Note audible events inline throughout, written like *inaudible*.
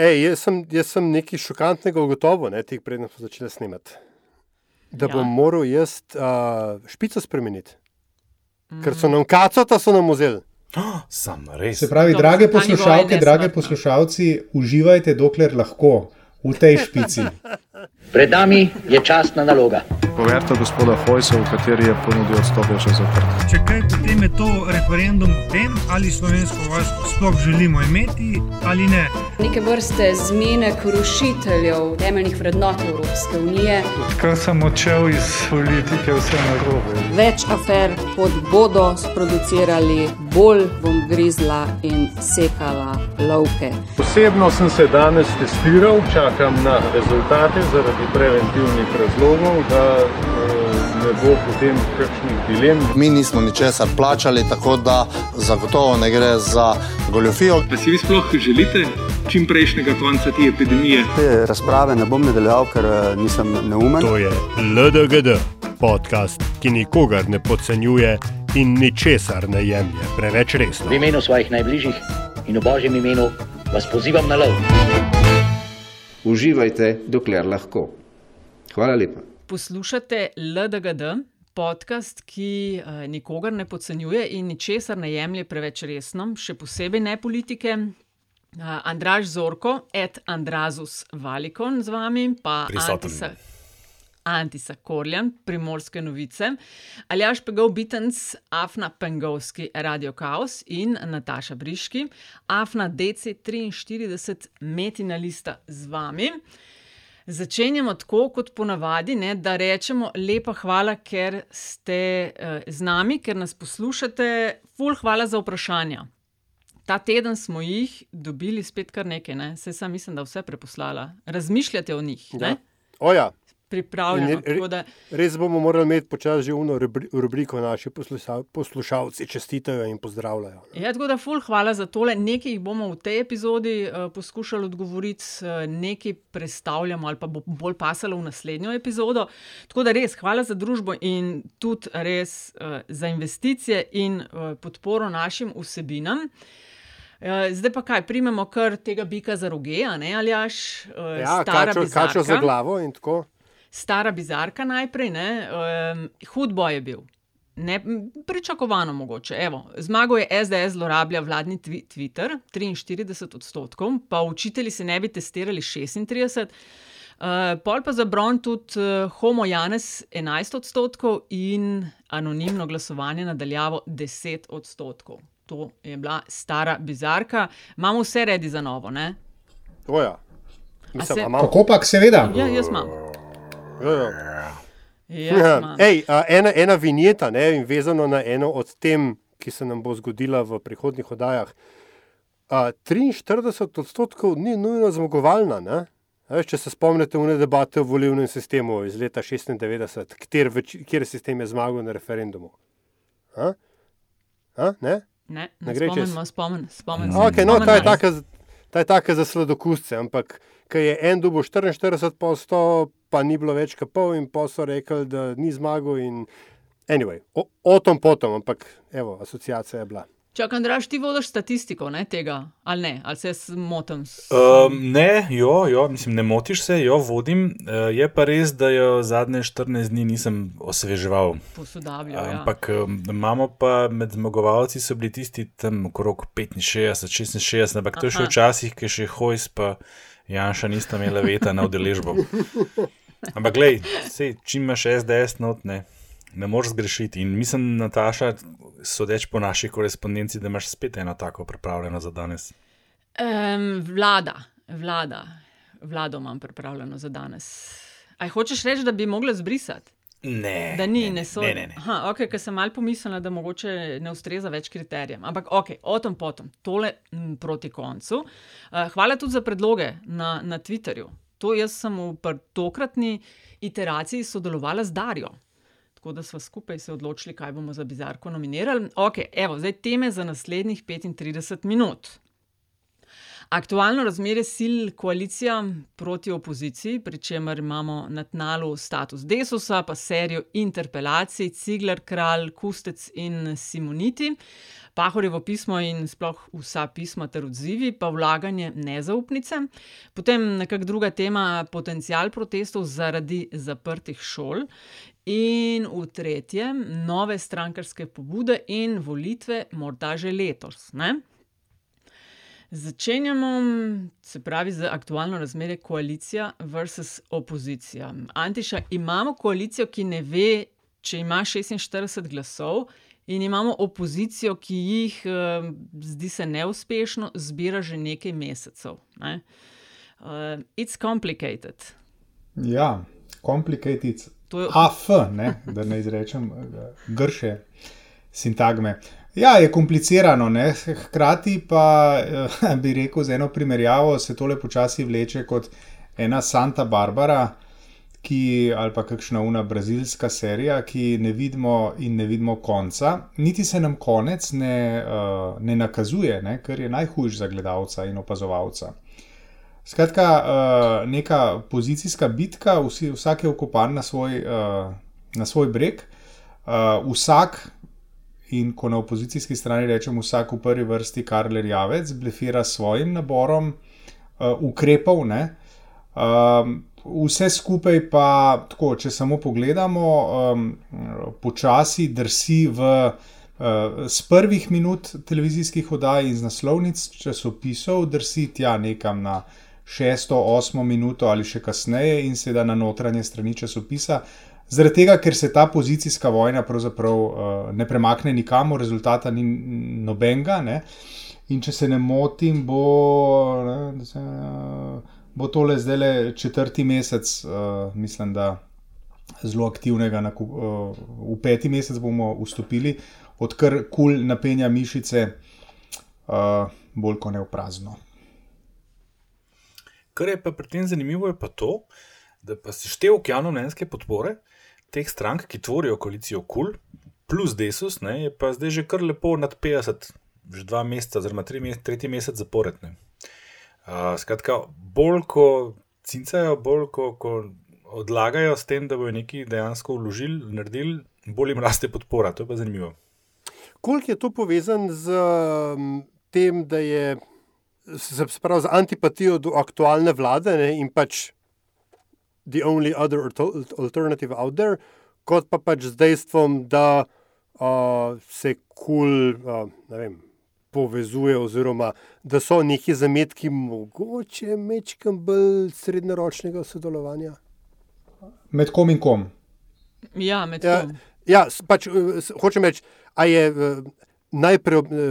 Ej, jaz, sem, jaz sem nekaj šokantnega ugotovil, ne, tik predtem smo začeli snemati. Da Ja. bom moral jaz uh, špico spremeniti. Ker so nam kacata, so nam vzeli. Sam res. Se pravi, Dobro, drage poslušalke, drage poslušalci, uživajte dokler lahko v tej špici. *laughs* Pred nami je častna naloga. Poverta gospoda Hojsa, v kateri je ponudil odstop je že zaprt. Če kaj, potem je to referendum o tem, ali slovensko vojsko sploh želimo imeti ali ne. Neke vrste zmenek rušiteljev temeljnih vrednot Evropske unije. Kar sem odšel iz politike, vse narobe. Več afer, kot bodo sproducirali, bolj bom grizla in sekala lovke. Osebno sem se danes testiral, čakam na rezultate zaradi preventivnih razlogov, da ne bo potem kakšnih dilem. Mi nismo ničesar plačali, tako da zagotovo ne gre za goljofijo. Pa si vi sploh želite čim prejšnjega konca te epidemije? Te razprave ne bom nadaljeval, ker nisem neumen. To je LDGD, podcast, ki nikogar ne podcenjuje in ničesar ne jemlje preveč resno. V imenu svojih najbližjih in v božjem imenu vas pozivam na lov. Uživajte, dokler lahko. Hvala lepa. Poslušate LDGD, podcast, ki uh, nikogar ne podcenjuje in ničesar ne jemlje preveč resno, še posebej ne politike. Uh, Andraš Zorko, et Andrazus Valikon z vami, pa Prisoten. Antisa, Korjan, primorske novice, Aljaš Pegov Bitens, Afna Pengovski, Radio Chaos in Nataša Briški, Afna DC43, Metina lista z vami. Začenjamo tako, kot ponavadi, ne, da rečemo lepa hvala, ker ste uh, z nami, ker nas poslušate. Ful, hvala za vprašanja. Ta teden smo jih dobili spet kar nekaj, ne? se sam mislim, da vse preposlala. Razmišljate o njih, Ja. ne? Oja, pripravljeno. Re- Da, res bomo morali imeti počasi že uno rubri- rubriko, naši posluša- poslušalci čestitajo in pozdravljajo. ja, tako da, ful, hvala za tole. Nekaj jih bomo v tej epizodi uh, poskušali odgovoriti, uh, nekaj predstavljamo ali pa bo bolj pasalo v naslednjo epizodo. Tako da res hvala za družbo in tudi res uh, za investicije in uh, podporo našim vsebinam. Zdaj pa kaj, primemo kar tega bika za roge, ne ali jaš, Ja, stara kačo, kačo za bizarka. glavo in tako. Stara bizarka najprej, ne, um, hud boj je bil. Ne, pričakovano mogoče. Evo, zmago je SDS zlorablja vladni twi Twitter, 43 odstotkov, pa učitelji se ne bi testirali 36. Uh, pol pa za bron tudi uh, Homo Janes 11 odstotkov in anonimno glasovanje nadaljavo 10 odstotkov. To je bila stara bizarka. Imamo vse redi za novo, ne? Oja. A Mislim, se-? Kako pa, seveda. Ja, jaz imam. Ja, ja. Jaz imam. Ej, a, ena, ena vinjeta, ne, in vezano na eno od tem, ki se nam bo zgodila v prihodnjih oddajah. A, 43 odstotkov ni nujno zmagovalna. Ne? Veš, če se spomnite v debate o volivnem sistemu iz leta 96, kjer, več, kjer sistem je zmagal na referendumu. A? A? Ne? Ne, Ne ne gre čez? spomnim, spomnim, spomnim. Okay, no, ta je taka, ta je taka za sladokusce, ampak ker je en dubo 44 posto, pa ni bilo več kot pol in pa so rekli, da ni zmagal in anyway, o, o tom potom, ampak evo, asociacija je bila. Čakaj, Andraš, ti vodiš statistiko ne, tega, ali ne, ali se jaz motim? s- Um, ne, jo, jo, mislim, ne motiš se, jo vodim. Uh, je pa res, da jo zadnje 14 dni nisem osveževal. Posodabljal, ja. Ampak um, imamo pa med zmagovalci so bili tisti tam okrog 65, 66, ampak to je še včasih, ki še hojs pa Janša nista imela veta na udeležbo. *laughs* Ampak glej, sej, čim imaš SDS not, ne, ne moreš zgrešiti. In mislim, Nataša, sodeč po naši korespondenci, da imaš spet eno tako pripravljeno za danes. Um, vlada, vlada, vlado imam pripravljeno za danes. Aj hočeš reči, da bi mogla zbrisati? Ne. Da ni, ne, ne ne, so. ne, ne, ne. Aha, ok, ker sem mal pomislila, da mogoče ne ustreza več kriterijem. Ampak ok, o tem potom, tole m, proti koncu. Uh, hvala tudi za predloge na, na Twitterju. To jaz sem v tokratni iteraciji sodelovala z Darjo. Tako da smo skupaj se odločili, kaj bomo za bizarko nominirali. Ok, evo, zdaj teme za naslednjih 35 minut. Aktualno razmerje sil koalicija proti opoziciji, pri čemer imamo na tnalu status Desusa, pa serijo interpelacij Cigler, Kralj, Kustec in Simoniti. Pahorjevo pismo in sploh vsa pisma ter odzivi, pa vlaganje nezaupnice. Potem nekak druga tema, potencial protestov zaradi zaprtih šol. In v tretjem, nove strankarske pobude in volitve, morda že letos, ne? Začenjamo, se pravi, z aktualno razmerje koalicija versus opozicija. Antiša, imamo koalicijo, ki ne ve, če ima šestinštirideset glasov, in imamo opozicijo, ki jih, zdi se neuspešno, zbira že nekaj mesecev, ne. it's complicated. Ja, complicated, To je- af, ne, da ne izrečem, grše sintagme. Ja, je komplicirano, ne, hkrati pa, bi rekel z eno primerjavo, se tole počasi vleče kot ena Santa Barbara, ki, ali pa kakšna ona brazilska serija, ki ne vidimo in ne vidimo konca. Niti se nam konec ne, ne nakazuje, ne, kar je najhujše za gledalca in opazovalca. Skratka, neka pozicijska bitka, vsi, vsak je vkopan na svoj, na svoj breg. vsak, in ko na opozicijski strani rečem vsak, v prvi vrsti Karl Erjavec, blefira s svojim naborom, ukrepov, ne. vse skupaj pa tako, če samo pogledamo, počasi drsi v, s prvih minut televizijskih oddaj, iz naslovnic časopisov drsi tja nekam na šesto, osmo minuto ali še kasneje in seveda na notranje strani časopisa. Zaradi tega, ker se ta pozicijska vojna pravzaprav, ne premakne nikamor, rezultata ni nobenega, ne. In če se ne motim, bo, ne, bo tole zdajle četrti mesec, mislim, da zelo aktivnega v peti mesec bomo vstopili, odkar KUL napenja mišice, bolj kot ne v prazno. Kar je pa pri tem zanimivo, je pa to, da pa seštevek javnomnenjske podpore teh strank, ki tvorijo koalicijo KUL plus Desus, ne, je pa zdaj že kar lepo nad petdeset, že dva meseca oziroma tri tretji mesec zapored, ne. skratka, bolj ko cincajo, bolj ko, ko odlagajo s tem, da bojo nekaj dejansko vložili, naredili, bolj jim raste podpora, to je pa zanimivo. Koliko je to povezano s, tem, da je, se pravi z antipatijo do aktualne vlade, ne, in pač the only other alternative out there, kot pa pač z dejstvom, da, se KUL, ne vem, povezuje oziroma da so neki zametki mogoče majčkeno bolj srednjeročnega sodelovanja? Med kom in kom? Ja, med Ja, kom. ja, pač, hočem reči, a je, naj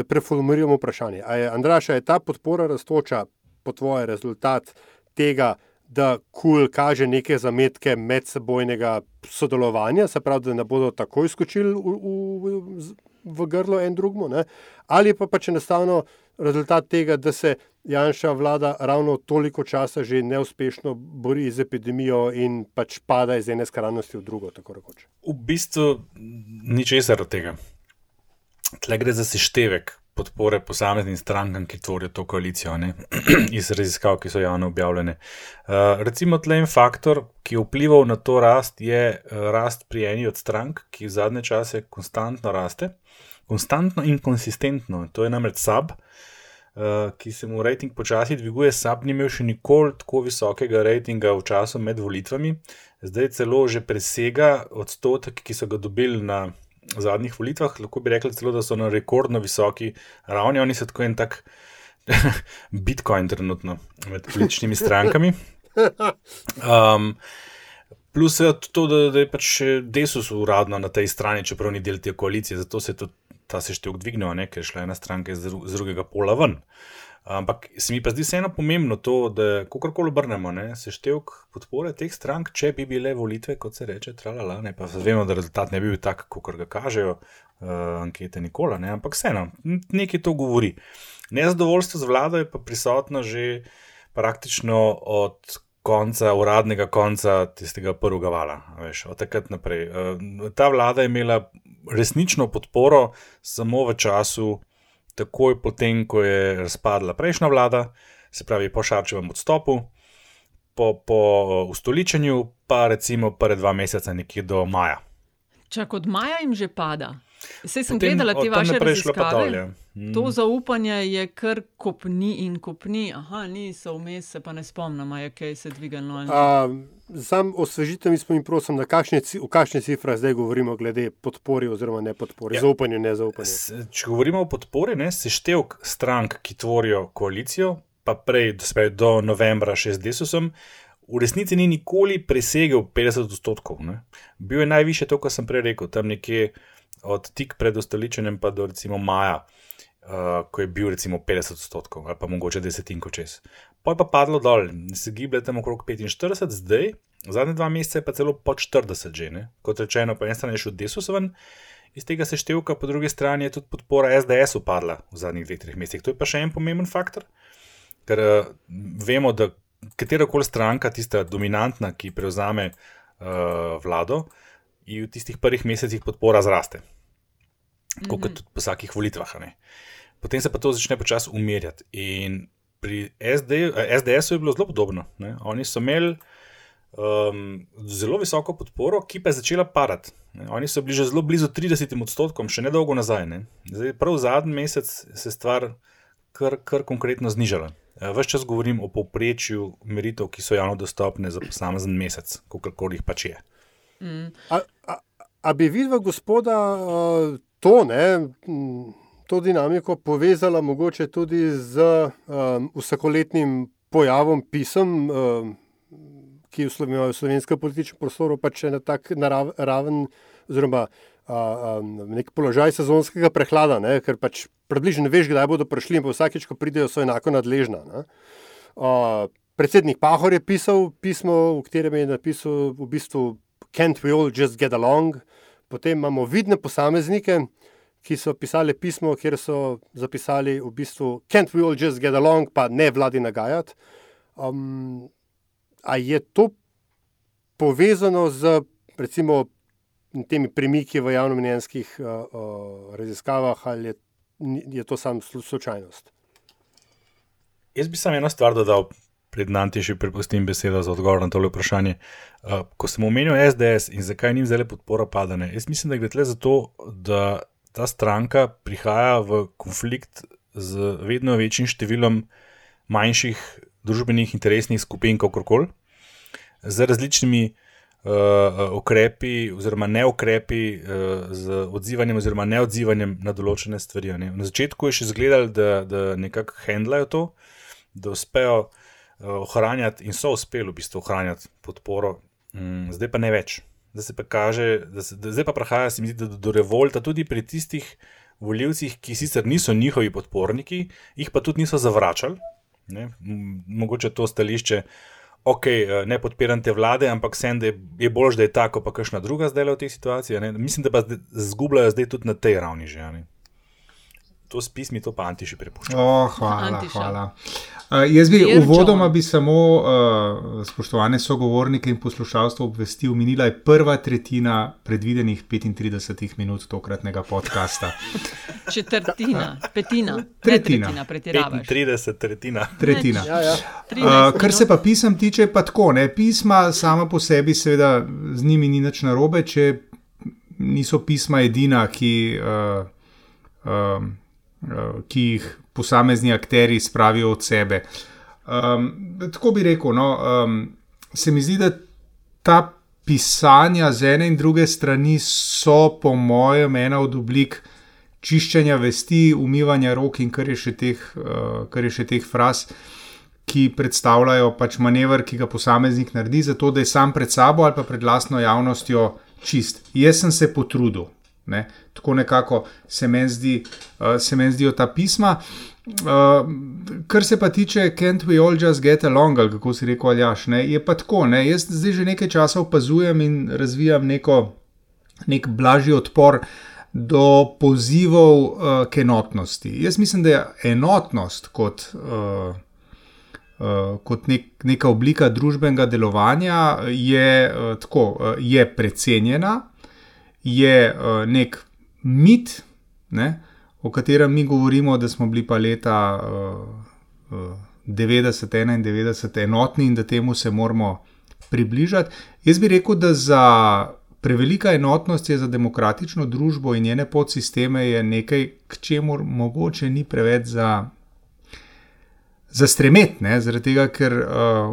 preformuliramo vprašanje. A je, Andraž, a je ta podpora rastoča po tvoje rezultat tega, da KUL kaže neke zametke medsebojnega sodelovanja, se pravi, da ne bodo takoj skočili v, v, v grlo en drugemu, ne, ali pa pač enostavno rezultat tega, da se Janševa vlada ravno toliko časa že neuspešno bori z epidemijo in pač pada iz ene skrajnosti v drugo, tako rekoč. V bistvu ničesar od tega. Tule gre za seštevek podpore posameznim strankam, ki tvorijo to koalicijo, ne, *clears throat* iz raziskav, ki so javno objavljene. recimo tule en faktor, ki je vplival na to rast, je, rast pri eni od strank, ki zadnje čase konstantno raste. Konstantno in konsistentno, to je namreč SAB, ki se mu rating počasi dviguje, SAB ni imel še nikoli tako visokega ratinga v času med volitvami, zdaj celo že presega odstotek, ki so ga dobili na zadnjih volitvah, lahko bi rekli celo, da so na rekordno visoki ravni, oni so tako en tak *laughs* bitcoin trenutno med političnimi strankami. plus seveda tudi to, da, da je pač Desus uradno na tej strani, čeprav ni del te koalicije, zato se je tudi ta seštevek dvignil, ne, ker je šla ena stranka iz z drugega pola ven. Ampak se mi pa zdi vseeno pomembno to, da kakorkoli obrnemo, ne, seštevek podpore teh strank, če bi bile volitve, kot se reče, tralala, ne, pa vemo, da rezultat ne bi bil tak, kakor ga kažejo, ankete nikoli, ne, ampak vseeno, nekaj to govori. Nezadovoljstvo z vlado je pa prisotno že praktično od konca, uradnega konca tistega prvega vala, veš, od takrat naprej. ta vlada je imela resnično podporo samo v času takoj po tem, ko je razpadla prejšnja vlada, se pravi po Šarčevem odstopu, po, po ustoličenju, pa recimo prve dva meseca, nekje do maja. Čak od maja jim že pada. Sej sem Potem gledala te vaše raziskave. Mm. To zaupanje je kar kopni in kopni. Aha, niso vmes, se pa ne spomnim, je kaj se dvigalo. ali ne. Sam osvežite mi smo in prosim, na kakšne, v kakšne cifre zdaj govorimo glede podpori oziroma ne podpori, Ja. ja. zaupanju, ne zaupanju. S- Če govorimo o podpori, ne, seštevek strank, ki tvorijo koalicijo, pa prej se do novembra še z Desusom, v resnici ni nikoli presegel 50 odstotkov. Ne. Bil je najviše to, kar sem prej rekel, tam nekje od tik pred ustoličenjem pa do recimo maja, uh, ko je bil recimo 50 odstotkov ali pa mogoče desetinko čez. Pa je pa padlo dol, se giblje tam okrog 45, zdaj, zadnje dva meseca je pa celo pod 40 že. Ne. Kot rečeno, po eni strani je šel Desus ven, iz tega seštevka, po drugi strani je tudi podpora SDS upadla v zadnjih dveh, treh mesecih. To je pa še en pomemben faktor, ker uh, vemo, da katera koli stranka, tista dominantna, ki prevzame uh, vlado, in v tistih prvih mesecih podpora zraste. Tako kot tudi po vsakih volitvah. ne. Potem se pa to začne počasi umirjati. In pri SD, eh, SDS-u je bilo zelo podobno. Ne. Oni so imeli um, zelo visoko podporo, ki pa je začela padati. Ne. Oni so bili že zelo blizu 30 odstotkom, še ne dolgo nazaj. Ne. Zdaj, prav zadnji mesec se je stvar kar, kar konkretno znižala. Ves čas govorim o povprečju meritev, ki so javno dostopne za posamezen mesec, kako jih pač je. Mm. A, a, a bi vidva gospoda to, ne, to dinamiko povezala mogoče tudi z vsakoletnim pojavom pisem, ki v imajo v slovenskem političnem prostoru pač na tak narav, raven, oziroma a, a, nek položaj sezonskega prehlada, ne, ker pač približno veš, kdaj bodo prišli in pa vsakeč, ko pridejo, so enako nadležna. Ne. A, predsednik Pahor je pisal pismo, v katerem je napisal v bistvu Can't we all just get along? Potem imamo vidne posameznike, ki so pisali pismo, kjer so zapisali v bistvu Can't we all just get along, pa ne vladi nagajati. Um, a je to povezano z recimo temi premiki v javnomnenjskih uh, uh, raziskavah ali je, je to samo slu- slučajnost? Jaz bi samo eno stvar dodal, pred Nanti še prepustim besedo za odgovor na tole vprašanje. Uh, ko sem omenil SDS in zakaj njim zdaj podpora padane, jaz mislim, da gre tle za to, da ta stranka prihaja v konflikt z vedno večjim številom manjših družbenih interesnih skupin, kakorkoli, z različnimi uh, ukrepi, oziroma neukrepi, uh, z odzivanjem oziroma neodzivanjem na določene stvari. Ne. Na začetku je še izgledalo, da, da nekako handlajo to, da uspejo uh, ohranjati in so uspeli v bistvu ohranjati podporo, mm, zdaj pa ne več. Zdaj se pa kaže, da se, da zdaj pa mi zdi, da do, revolta tudi pri tistih voljivcih, ki sicer niso njihovi podporniki, jih pa tudi niso zavračali. Ne? Mogoče to stališče, ok, eh, ne podpiram te vlade, ampak sem, da je, je bolj, da je tako, pa kakšna druga zdaj v tej situaciji. ne. Mislim, da pa zgubljajo zdaj tudi na tej ravni že. ne. To s pismi, to pa antiši prepuščajo. O, hvala, Antiša. hvala. Uh, jaz bi Dear uvodoma John. bi samo uh, spoštovane sogovornike in poslušalstvo obvestil, minila je prva tretjina predvidenih 35 minut tokratnega podcasta. *laughs* Četrtina, petina, ne Tretjina. tretjina, pretiravaš. 35 tretjina. Tretjina. Ja, ja. 13 Uh, kar se pa pisem tiče, pa tako. Ne? Pisma sama po sebi, seveda, z njimi ni nič narobe, če niso pisma edina, ki, uh, um, uh, ki jih posamezni akteri spravijo od sebe. Um, tako bi rekel, no, um, se mi zdi, da ta pisanja z ene in druge strani so, po mojem, ena od oblik čiščenja vesti, umivanja rok in kar je še teh, uh, kar je še teh fraz, ki predstavljajo pač manever, ki ga posameznik naredi, zato da je sam pred sabo ali pa pred lastno javnostjo čist. Jaz sem se potrudil. Ne? Tako nekako se meni zdi, uh, se meni zdijo ta pisma. Uh, kar se pa tiče Can't we all just get along, kako si rekel, Aljaš, ne, je pa tako. Ne, jaz zdaj že nekaj časa opazujem in razvijam neko, nek blažji odpor do pozivov uh, k enotnosti. Jaz mislim, da je enotnost kot. Uh, Uh, kot nek, neka oblika družbenega delovanja je, uh, tako, uh, je precenjena, je uh, nek mit, ne, o katerem mi govorimo, da smo bili pa leta uh, uh, 90-91 enotni in da temu se moramo približati. Jaz bi rekel, da za prevelika enotnost je za demokratično družbo in njene podsisteme nekaj, k čemu mogoče ni preveč za. Za stremet, ne? zaradi tega, ker uh,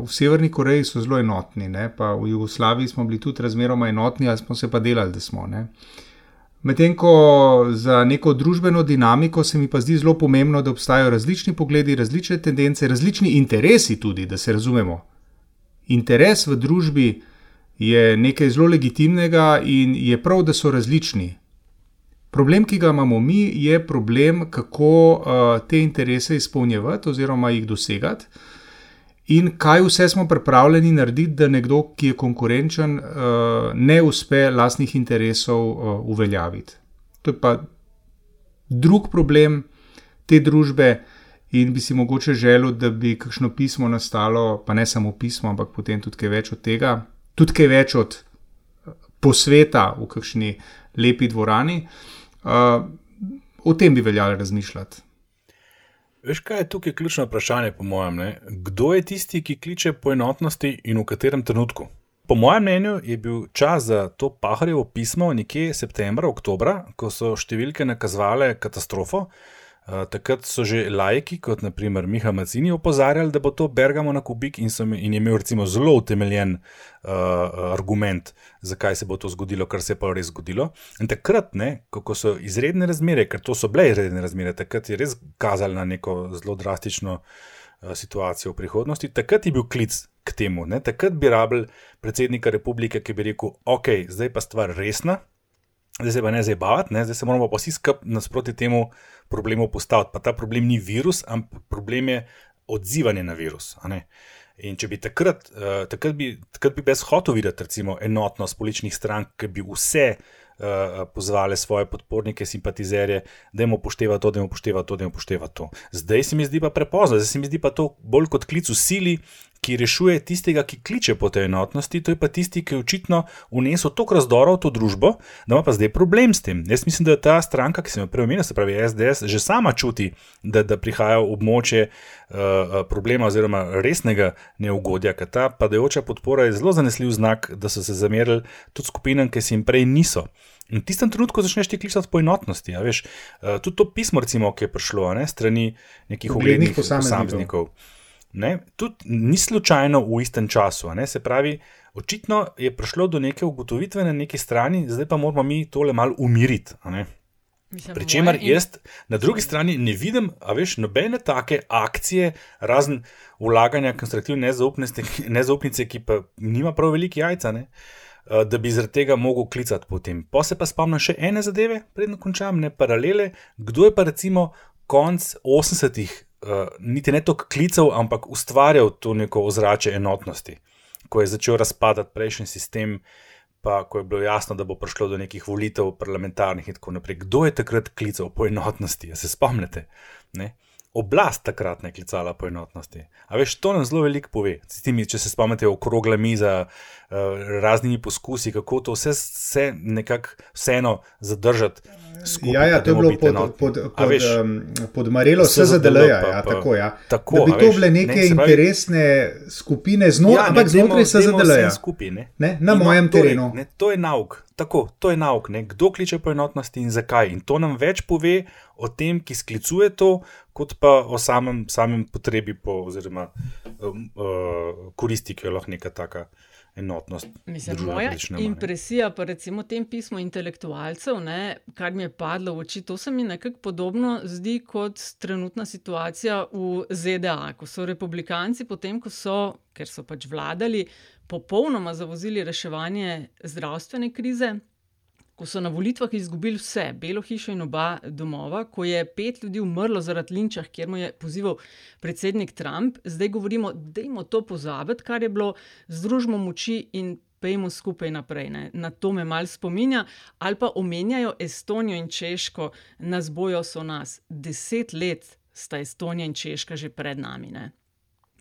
v Severni Koreji so zelo enotni, ne? pa v Jugoslaviji smo bili tudi razmeroma enotni, ali smo se pa delali, da smo. Ne? Medtem ko za neko družbeno dinamiko se mi pa zdi zelo pomembno, da obstajajo različni pogledi, različne tendence, različni interesi tudi, da se razumemo. Interes v družbi je nekaj zelo legitimnega in je prav, da so različni. Problem, ki ga imamo mi, je problem, kako uh, te interese izpolnjevati oziroma jih dosegati. In kaj vse smo pripravljeni narediti, da nekdo, ki je konkurenčen, uh, ne uspe lastnih interesov uh, uveljaviti. To je pa drug problem te družbe, in bi si mogoče želel, da bi kakšno pismo nastalo, pa ne samo pismo, ampak potem tudi kaj več od tega, tudi kaj več od posveta v kakšni lepi dvorani. Uh, o tem bi veljalo razmišljati. Veš, kaj je tukaj ključno vprašanje, po mojem mnenju? Kdo je tisti, ki kliče po enotnosti in v katerem trenutku? Po mojem mnenju je bil čas za to paharjevo pismo nekje septembra, oktobra, ko so številke nakazovale katastrofo, takrat so že lajki, kot naprimer Miha Macini, opozarjali, da bo to Bergamo na kubik in, mi, in je imel recimo zelo utemeljen uh, argument, zakaj se bo to zgodilo, kar se je pa res zgodilo. In takrat, ne, ko so izredne razmere, ker to so bile izredne razmere, takrat je res kazali na neko zelo drastično uh, situacijo v prihodnosti, takrat je bil klic k temu. Ne, takrat bi rabil predsednika republike, ki bi rekel: Ok, zdaj pa stvar resna zdaj se pa ne zabavati, zdaj se moramo pa vsi skupaj nasproti temu problemu postaviti. Pa ta problem ni virus, ampak problem je odzivanje na virus. In če bi takrat, uh, takrat, bi, takrat bi brez hotel videti, recimo, enotnost političnih strank, ki bi vse uh, pozvale svoje podpornike, simpatizerje, da jim upošteva to, da jim upošteva to, da jim upošteva to. Zdaj se mi zdi pa prepozno, zdaj se mi zdi pa to bolj kot klic v sili, ki rešuje tistega, ki kliče po tej enotnosti, to je pa tisti, ki je očitno unesel toliko razdora v to družbo, da ima pa zdaj problem s tem. Jaz mislim, da ta stranka, ki sem jo prej omenil, se pravi SDS, že sama čuti, da, da prihaja v območje uh, problema oziroma resnega neugodja, ker ta padajoča podpora je zelo zanesljiv znak, da so se zamerili tudi skupinam, ki se jim prej niso. In v tistem trenutku začneš ti klicati po enotnosti. Veš, uh, tudi to pismo, recimo, ki je prišlo ne, strani nekih uglednih posameznikov. Ne? Tudi ni slučajno v istem času. Ne? Se pravi, očitno je prišlo do neke ugotovitve na neki strani, zdaj pa moramo mi tole malo umiriti. Pričemer, jaz na drugi strani ne vidim, a veš, nobene take akcije, razen vlaganja konstruktivne nezaupnice, ki pa nima prav velike jajca, ne? da bi zaradi tega mogel klicati potem. Pa se pa spomnim še ene zadeve, predno končam, ne paralele, kdo je pa recimo konc 80-ih uh, niti ne toliko klicev, ampak ustvarjal to neko ozračje enotnosti, ko je začel razpadati prejšnji sistem, pa ko je bilo jasno, da bo prišlo do nekih volitev parlamentarnih in tako naprej. Kdo je takrat klical po enotnosti, ja se spomnite? Ne? Oblast takrat je klicala po enotnosti. A veš, to nam zelo veliko pove. Timi, če se spomnite, okrogla miza, uh, raznimi poskusi, kako to vse, vse nekako vseeno zadržati skupaj. Ja, ja, to je bilo pod, pod, pod, veš, um, pod Marelo SZDL. Ja, ja, tako, ja. tako, da bi to bile neke ne, interesne pravi, skupine znot, ja, ampak znotraj SZDL. Ja. Ne, na In mojem to terenu. Ne, to je nauk. Tako, to je nauk, ne? kdo kliče po enotnosti in zakaj. In to nam več pove o tem, ki sklicuje to, kot pa o samem, samem potrebi po, oziroma um, uh, koristi, ki jo lahko neka taka enotnost. Mislim, moja impresija, pa recimo tem pismu intelektualcev, ne, kar mi je padlo v oči, to se mi nekako podobno zdi kot trenutna situacija v ZDA, ko so republikanci, potem ko so, ker so pač vladali, popolnoma zavozili reševanje zdravstvene krize ko so na volitvah izgubili vse, Belo hišo in oba domova, ko je pet ljudi umrlo zaradi linča, kjer mu je pozival predsednik Trump, zdaj govorimo, da jim to pozabiti, kar je bilo, združimo moči in pejmo skupaj naprej. Ne. Na to me mal spominja, ali pa omenjajo Estonijo in Češko, nas bojo so nas. Deset let sta Estonija in Češka že pred nami. Ne.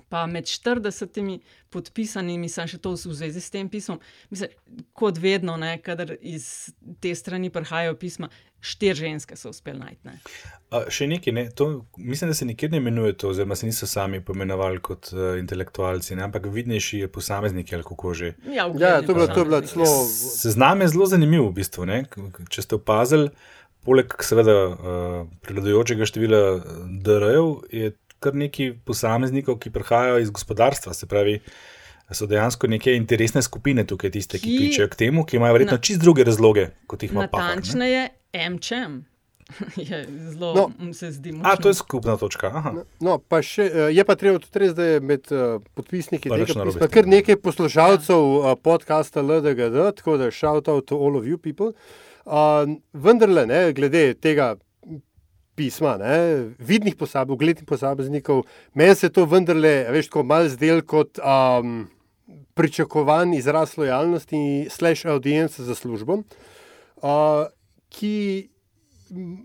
Pa med 40 podpisanimi, sem še to v zvezi s tem pismom, mislim, kot vedno, ne, kadar iz te strani prihajajo pisma, štiri ženske so uspeli najti. Ne. A, še nekaj, ne? to, mislim, da se nikjer ne imenuje to, oziroma se niso sami pomenovali kot uh, intelektualci, ne? ampak vidnejši posamezniki ali kako že. Ja, Ja, to je bilo, to je bilo celo. Seznam je zelo zanimiv, v bistvu. Ne? Če ste opazili, poleg seveda uh, prevladujočega števila DR-jev, je kar nekaj posameznikov, ki prihajajo iz gospodarstva. Se pravi, so dejansko neke interesne skupine tukaj, tiste, ki Ki- kličejo k temu, ki imajo verjetno čist druge razloge, kot jih ima ne. Natančneje, MČM. *laughs* je zelo, No. no. se zdi, A, to je močno. skupna točka. Aha. No, pa še, eh, je pa treba tudi res, da je med uh, podpisniki nič tega pisma kar ne. nekaj poslušalcev uh, podcasta LDGD, tako da shout out to all of you people. Uh, vendarle, ne, glede tega pisma, ne, vidnih posameznikov, uglednih posameznikov, meni se to vendarle, veš, tako malo zdel kot um, pričakovan izraz lojalnosti, slash audience za službo, uh, ki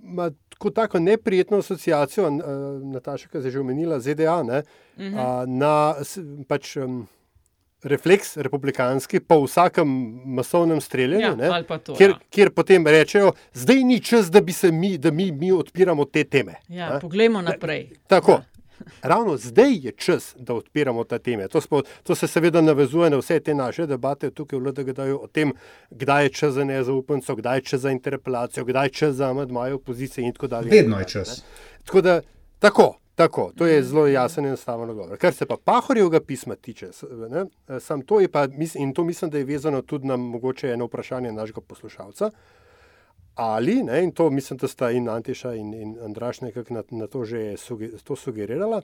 ima tako, tako neprijetno asociacijo, uh, Nataša, ki je že omenila, ZDA, ne, Mhm. uh, na pač, um, refleks republikanski po vsakem masovnem streljanju, Ja, ne, to, kjer, ja. kjer potem rečejo, zdaj ni čas, da bi se mi, da mi, mi odpiramo te teme. Ja, ne. poglejmo naprej. Tako. *laughs* Ravno zdaj je čas, da odpiramo ta teme. To, smo, to se seveda navezuje na vse te naše debate tukaj v LDG-ju o tem, kdaj je čas za nezaupnico, kdaj je čas za interpelacijo, kdaj je čas za amadmaje opozicije in tako dalje. Vedno je čas. Tako da, tako, tako, to je zelo jasen in enostaven odgovor. Kar se pa Pahorjevega pisma tiče, ne, sam to je pa, in to mislim, da je vezano tudi na mogoče eno vprašanje našega poslušalca. Ali, ne, in to mislim, da sta in Antiša in, in Andraš nekako na, na to že suge, to sugerirala,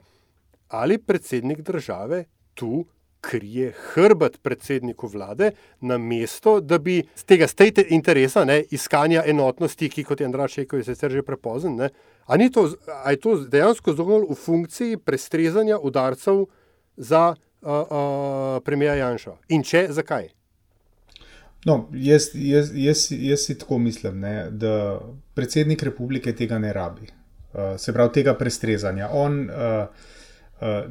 ali predsednik države tu krije hrbet predsedniku vlade, na mesto, da bi z tega state interesa, ne, iskanja enotnosti, ki kot je Andraš rekel, je sicer že prepozen, ne, a, to, a je to dejansko zgolj v funkciji prestrezanja udarcev za uh, uh, premija Janša? In če, zakaj? No, jaz, jaz, jaz, jaz si tako mislim, ne, da predsednik republike tega ne rabi. Uh, se pravi, tega prestrezanja. On, uh, uh,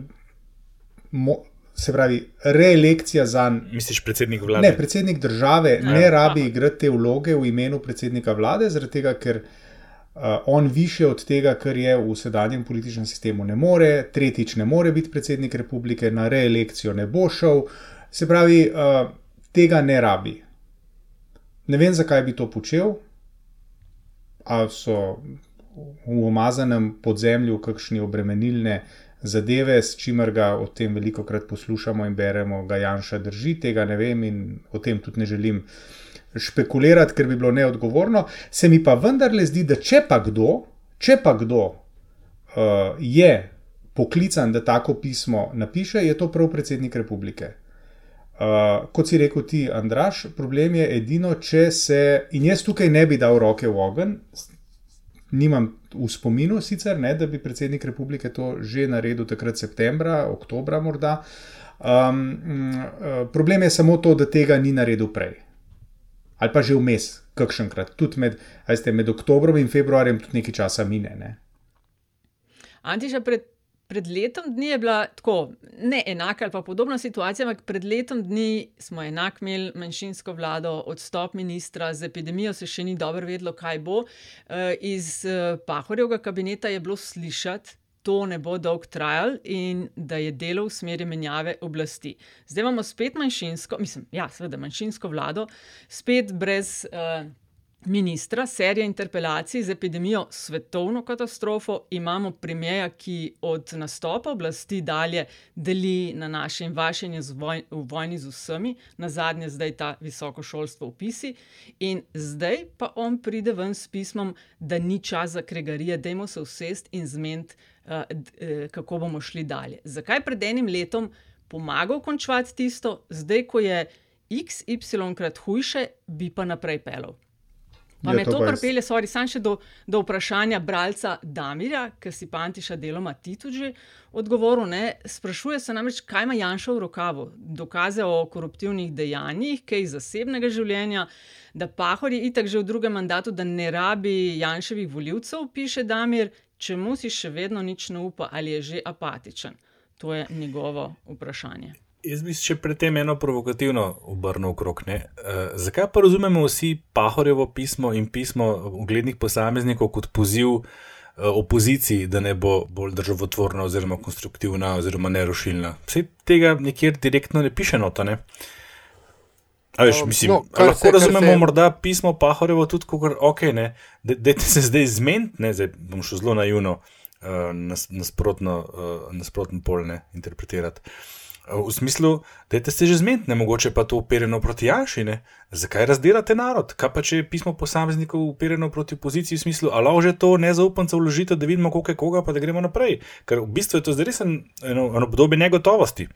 mo, se pravi, reelekcija za. Misliš, predsednik vlade? Ne, predsednik države Ja. ne rabi igrati te vloge v imenu predsednika vlade, zaradi tega, ker uh, on više od tega, kar je v sedanjem političnem sistemu, ne more, tretjič ne more biti predsednik republike, na reelekcijo ne bo šel. Se pravi, uh, tega ne rabi. Ne vem, zakaj bi to počel. Ali so v umazanem podzemlju kakšne obremenilne zadeve, s čimer ga o tem veliko krat poslušamo in beremo, ga Janša drži, tega ne vem in o tem tudi ne želim špekulirati, ker bi bilo neodgovorno. Se mi pa vendarle zdi, da če pa kdo, če pa kdo uh, je poklican, da tako pismo napiše, je to prav predsednik republike. Uh, kot si rekel ti, Andraš, problem je edino, če se. In jaz tukaj ne bi dal roke v ogenj, nimam v spominu sicer, ne, da bi predsednik republike to že naredil takrat septembra, oktobra morda. Um, uh, problem je samo to, da tega ni naredil prej. Ali pa že vmes, kakšenkrat, tudi med, a veste, med oktobrom in februarjem, tudi nekaj časa mine. Ne. Antiša, pred, pred letom dni je bila tako, ne enaka ali pa podobna situacija, ampak pred letom dni smo enak imeli manjšinsko vlado, odstop ministra, z epidemijo se še ni dobro vedlo, kaj bo. Eh, Iz eh, Pahorjevega kabineta je bilo slišati, to ne bo dolg trajal in da je delo v smeri menjave oblasti. Zdaj imamo spet manjšinsko, mislim, ja, seveda manjšinsko vlado, spet brez. Uh, ministra, serija interpelacij z epidemijo svetovno katastrofo, imamo premijeja, ki od nastopa oblasti dalje deli na naše in vaše in je voj, v vojni z vsemi, na zadnje zdaj ta visoko šolstvo v pisi. In zdaj pa on pride ven s pismom, da ni čas za kregarije, dajmo se usest in zmeniti, kako bomo šli dalje. Zakaj pred enim letom pomagal končati tisto, zdaj ko je XY krat hujše, bi pa naprej pelal. Pa Ja, me to je- pripelje, sorry, sam še do, do vprašanja bralca Damirja, ki si Pantiša deloma ti tudi že odgovoril. Ne? Sprašuje se namreč, kaj ima Janša v rokavu. Dokaze o koruptivnih dejanjih, kaj iz zasebnega življenja, da Pahor je itak že v drugem mandatu, da ne rabi Janševih voljivcev, piše Damir, čemu si še vedno nič ne upa ali je že apatičen. To je njegovo vprašanje. Jaz bi še predtem eno provokativno obrnil okrog. Uh, zakaj pa razumemo vsi Pahorjevo pismo in pismo uglednih posameznikov kot poziv uh, opoziciji, da ne bo bolj državotvorna, oziroma konstruktivna, oziroma nerušilna? Vse tega nikjer direktno ne piše noto. Ne? Veš, mislim, no, lahko se, razumemo se... morda pismo Pahorjevo tudi, kot ok, ne, da se zdaj zmeniti, zdaj bom šel zelo naivno uh, nasprotno, uh, nasprotno polne interpretirati. V smislu, da ste že zmedni, mogoče pa to uperjeno proti Janši. Ne? Zakaj razdelate narod? Kaj pa če je pismo posameznikov uperjeno proti opoziciji, v smislu, ali že to nezaupance vložite, da vidimo, koliko je koga, pa da gremo naprej. Ker v bistvu je to zdaj res eno, eno obdobje negotovosti.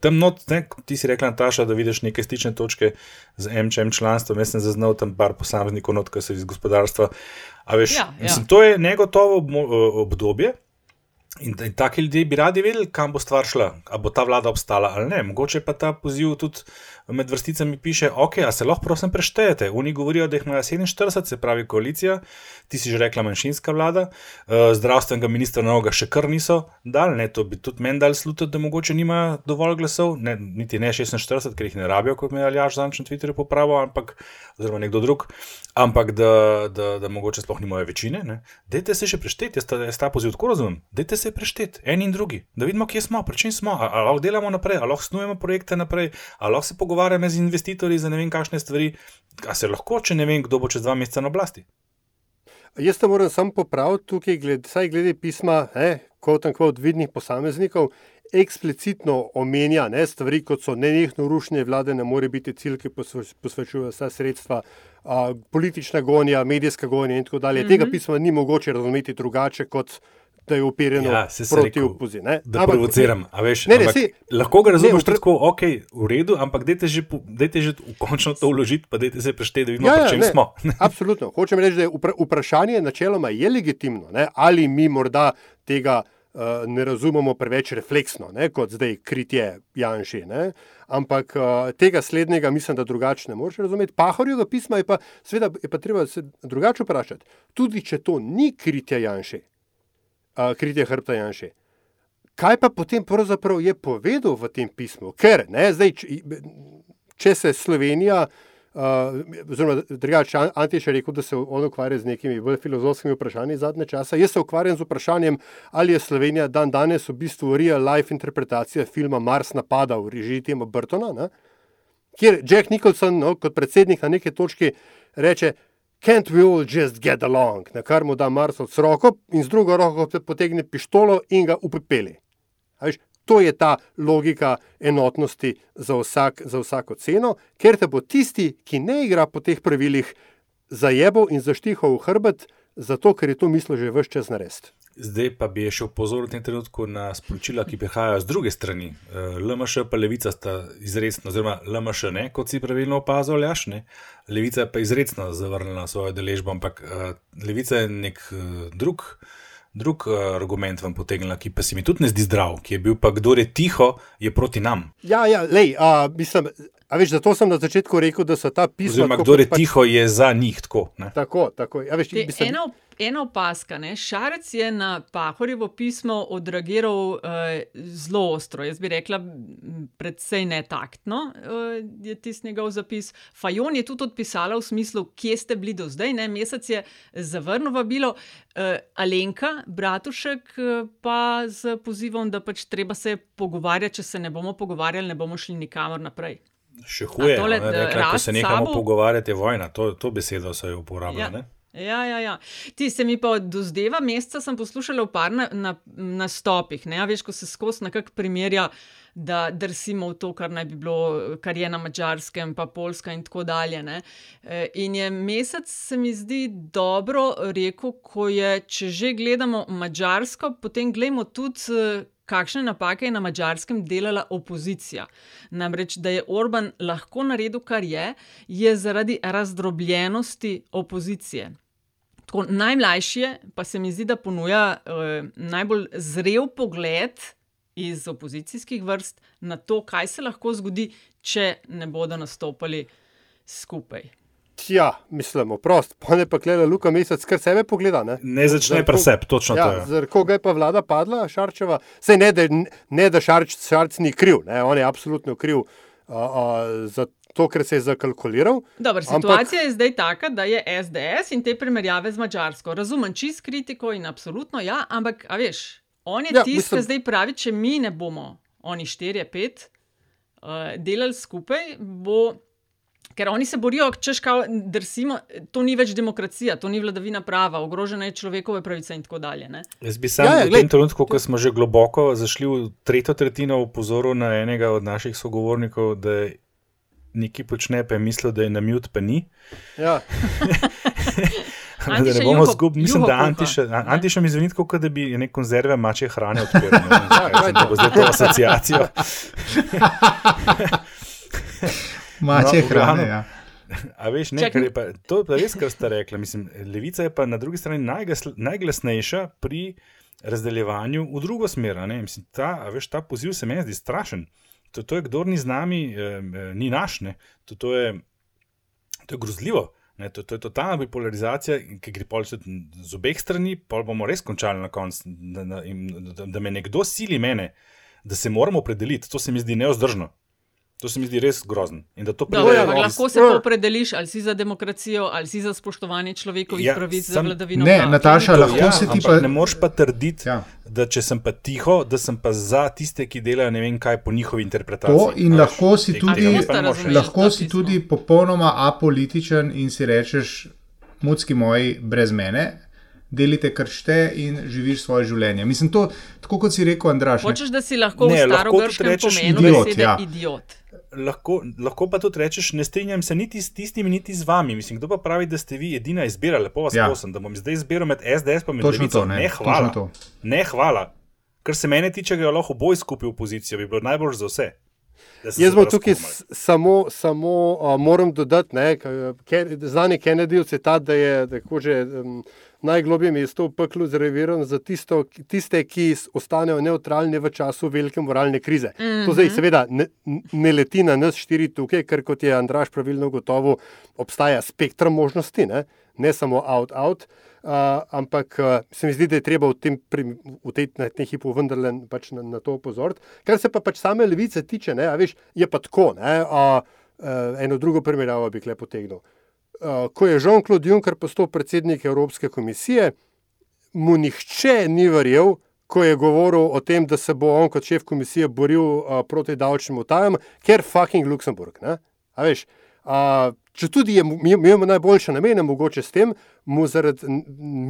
Tam not, ne, ti si rekla, Nataša, da vidiš neke stične točke z MČM članstvom, jaz sem zaznal tam par posameznikov, not, ki so iz gospodarstva. Veš, ja, ja. Mislim, to je negotovo obdobje. In, in taki ljudje bi radi vedeli, kam bo stvar šla, ali bo ta vlada obstala ali ne. Mogoče pa ta poziv tudi med vrsticami piše, ok, a se lahko prosim preštejete. Oni govorijo, da jih ima 47, se pravi koalicija, ti si že rekla manjšinska vlada, uh, zdravstvenega ministra novega še kar niso dal, ne, to bi tudi meni dal slutiti, da mogoče nima dovolj glasov, ne, niti ne 46, ker jih ne rabijo, kot me je Aljaš zanč na Twitterju popravil, ampak, oziroma nekdo drug, ampak da, da, da mogoče sploh nimajo večine. Ne. Dajte se še prešteti, jaz jaz ta poziv tako razumem, dajte se prešteti, en in drugi, da vidimo, kje smo, pri čem smo, ali lahko delamo naprej, ali lahko snujemo projekte naprej, ali lahko se pogovarjamo pogovarjam z investitorji za ne vem, kakšne stvari, a se lahko, če ne vem, kdo bo čez dva meseca na oblasti. Jaz te moram samo popraviti tukaj, gled, saj glede pisma, kot in kot vidnih posameznikov, eksplicitno omenja ne, stvari, kot so nenehno rušenje vlade, ne more biti cilj, ki posvečuje vsa sredstva, a, politična gonja, medijska gonja in tako dalje. Mm -hmm. Tega pisma ni mogoče razumeti drugače kot da je uperjeno ja, proti opoziciji. Da ampak, provociram. Veš, ne, ne, si, lahko ga razumeš pre... tako, ok, v redu, ampak dajte že, dajte že končno to vložiti, pa dajte se prešteti, da vidimo, ja, ja, čem ne, smo. *laughs* absolutno. Hočem reči, da je vprašanje načeloma je legitimno, ne? ali mi morda tega uh, ne razumemo preveč refleksno, ne? kot zdaj kritje Janši. Ne? Ampak uh, tega slednjega mislim, da drugače ne moreš razumeti. Pahorjega pisma je pa, seveda, je pa treba se drugače vprašati. Tudi če to ni kritje Janši, uh, kritje hrbta Janša. Kaj pa potem pravzaprav je povedal v tem pismu? Ker, ne, zdaj, če, če se Slovenija, uh, oziroma drugače, Antiš je rekel, da se on ukvarja z nekimi bolj filozofskimi vprašanji zadnje časa. Jaz se ukvarjam z vprašanjem, ali je Slovenija dan danes v bistvu real life interpretacija filma Mars napada v režiji Tima Burtona, ne? kjer Jack Nicholson no, kot predsednik na neki točki reče, Can't we all just get along, na kar mu da Mars od roko in z drugo roko potegne pištolo in ga upepeli. To je ta logika enotnosti za, vsak, za vsako ceno, ker te bo tisti, ki ne igra po teh pravilih, zajebal in zaštihal v hrbet, zato ker je to mislil že vse čas narediti. Zdaj pa bi še opozoril v tem trenutku na sporočila, ki prihajajo z druge strani. Eh, LMŠ in Levica sta izredno, oziroma LMŠ ne, kot si pravilno opazil, jaš ne. Levica je pa izredno zavrnila svojo deležbo, ampak uh, Levica je nek uh, drug, drug argument vam potegnila, ki pa se mi tudi ne zdi zdrav, ki je bil pa, kdo je tiho, je proti nam. Ja, ja, lej, uh, mislim. A veš, zato sem na začetku rekel, da so ta pisma. Oziroma, kdo je pač... tiho, je za njih tako. Ne? Tako, tako. Ja, veš, mislim... ena, ena opaska. Ne? Šarec je na Pahorjevo pismo odreagiral uh, zelo ostro. Jaz bi rekla, predvsej netaktno uh, je tisti njegov zapis. Fajon je tudi odpisala v smislu, kje ste bili do zdaj. Ne? Mesec je zavrnil vabilo. Uh, Alenka, bratušek, pa z pozivom, da pač treba se pogovarjati, če se ne bomo pogovarjali, ne bomo šli nikamor naprej. Še huje, tole, ne, rekla, ko se nekamo sabo... pogovarjati, je vojna. To, to besedo se je uporabljalo. Ja. Ja, ja, ja. Ti se mi pa od zdeva meseca sem poslušala v par nastopih. Na, na veš, ko se skozi nekako primerja, da drsimo v to, kar naj bi bilo, kar je na mačarskem, pa polska in tako dalje. Ne. E, in je mesec, se mi zdi, dobro rekel, ko je, če že gledamo mačarsko, potem gledamo tudi kakšne napake je na mačarskem delala opozicija. Namreč, da je Orban lahko naredil, kar je, je zaradi razdrobljenosti opozicije. Tako, najmlajši pa se mi zdi, da ponuja eh, najbolj zrel pogled iz opozicijskih vrst na to, kaj se lahko zgodi, če ne bodo nastopili skupaj. Ja, mislim, prost, pa ne pa gleda Luka Mesec, kar sebe pogleda. Ne, ne začne presep, točno ja, to. Zaradi koga je pa vlada padla, Šarčeva? Sej ne, da, ne, da Šarč, Šarc ni kriv, ne, on je absolutno kriv uh, uh, za to, ker se je zakalkuliral. Dobar, situacija ampak... je zdaj taka, da je SDS in te primerjave z Mačarsko. Razumem čist kritiko in absolutno ja, ampak, a veš, on je ja, tisti, mislim... ki zdaj pravi, če mi ne bomo, oni štirje, pet, uh, delali skupaj, bo. Ker oni se borijo, češ kao, drsimo, to ni več demokracija, to ni vladavina prava, ogrožene je človekove pravice in tako dalje. Ne? Jaz bi sam ja, ja, v tem trenutku, ko smo že globoko zašli v tretjo tretjino, upozoril na enega od naših sogovornikov, da nekaj počne, pa je mislil, da je na mute, pa ni. Ja. *laughs* da ne bomo zgubili, mislim, da Antiša, Antiša mi zveni kot da bi nek konzerve mače hrane odpiral. Da bo zdaj to asociacijo. *laughs* *laughs* Mače no, hrane. Ja. *laughs* A veš, ne, je pa, to je pa res, kar ste rekli. Mislim, levica je pa na drugi strani najglas, najglasnejša pri razdeljevanju v drugo smer. Mislim, ta, veš, ta poziv se meni zdi strašen. To, to je, kdo ni z nami, eh, ni naš. To, to, je, to je grozljivo. Ne, to, to je totalna bipolarizacija, ki gre pol z obeh strani, pa bomo res končali na koncu, da, da, da, da me nekdo sili mene, da se moramo opredeliti. To se mi zdi neozdržno. To se mi zdi res grozno. Dobro, ja, lahko se opredeliš, ali si za demokracijo, ali si za spoštovanje človekovih ja, pravic, sem, za vladavino. Ne, prav. Nataša, to, lahko ja, se ti pa. Ne moreš pa trditi, ja. da če sem pa tiho, da sem pa za tiste, ki delajo ne vem kaj po njihovi interpretaciji. To in Až, lahko si tudi, lahko si tudi popolnoma apolitičen in si rečeš, mucki moji, brez mene. Delite, kar šte in živiš svoje življenje. Mislim, to, tako kot si rekel, Andraš. Hočeš, da si lahko ne, v starogrškem pomenu idiot, ja. idiot lahko, lahko pa tudi rečeš, ne strinjam se niti s tistimi, niti z vami. Mislim, kdo pa pravi, da ste vi edina izbira, lepo vas ja. prosim, da bom zdaj izbiral med SDS in Levico. Ne, ne, hvala. Ne, hvala. Kar se mene tiče, ga lahko boj skupaj v opozicijo, bi bilo najbolj za vse. Jaz bom tukaj samo, samo uh, moram dodati, da znani Kennedy citat, da je tako že. Um, najglobje mesto v peklu zreviran za tisto, tiste, ki ostanejo neutralni v času velike moralne krize. Mm -hmm. To zdaj, seveda, ne, ne leti na nas štiri tukaj, ker kot je Andraš pravilno gotovo, obstaja spektrum možnosti, ne, ne samo out-out. Uh, ampak uh, se mi zdi, da je treba v tem, v tej, na tem hipu vendarle pač na, na to opozoriti. Kar se pa pač same levice tiče, ne, veš, je pa tako. Ne, uh, uh, eno drugo primerjavo bi lepo potegnil. Uh, ko je Jean-Claude Juncker postal predsednik Evropske komisije, mu nihče ni verjel, ko je govoril o tem, da se bo on kot šef komisije boril uh, proti davčnim utajam, ker fucking Luksemburg. Veš, uh, če tudi je imel najboljše namene, mogoče s tem, mu zaradi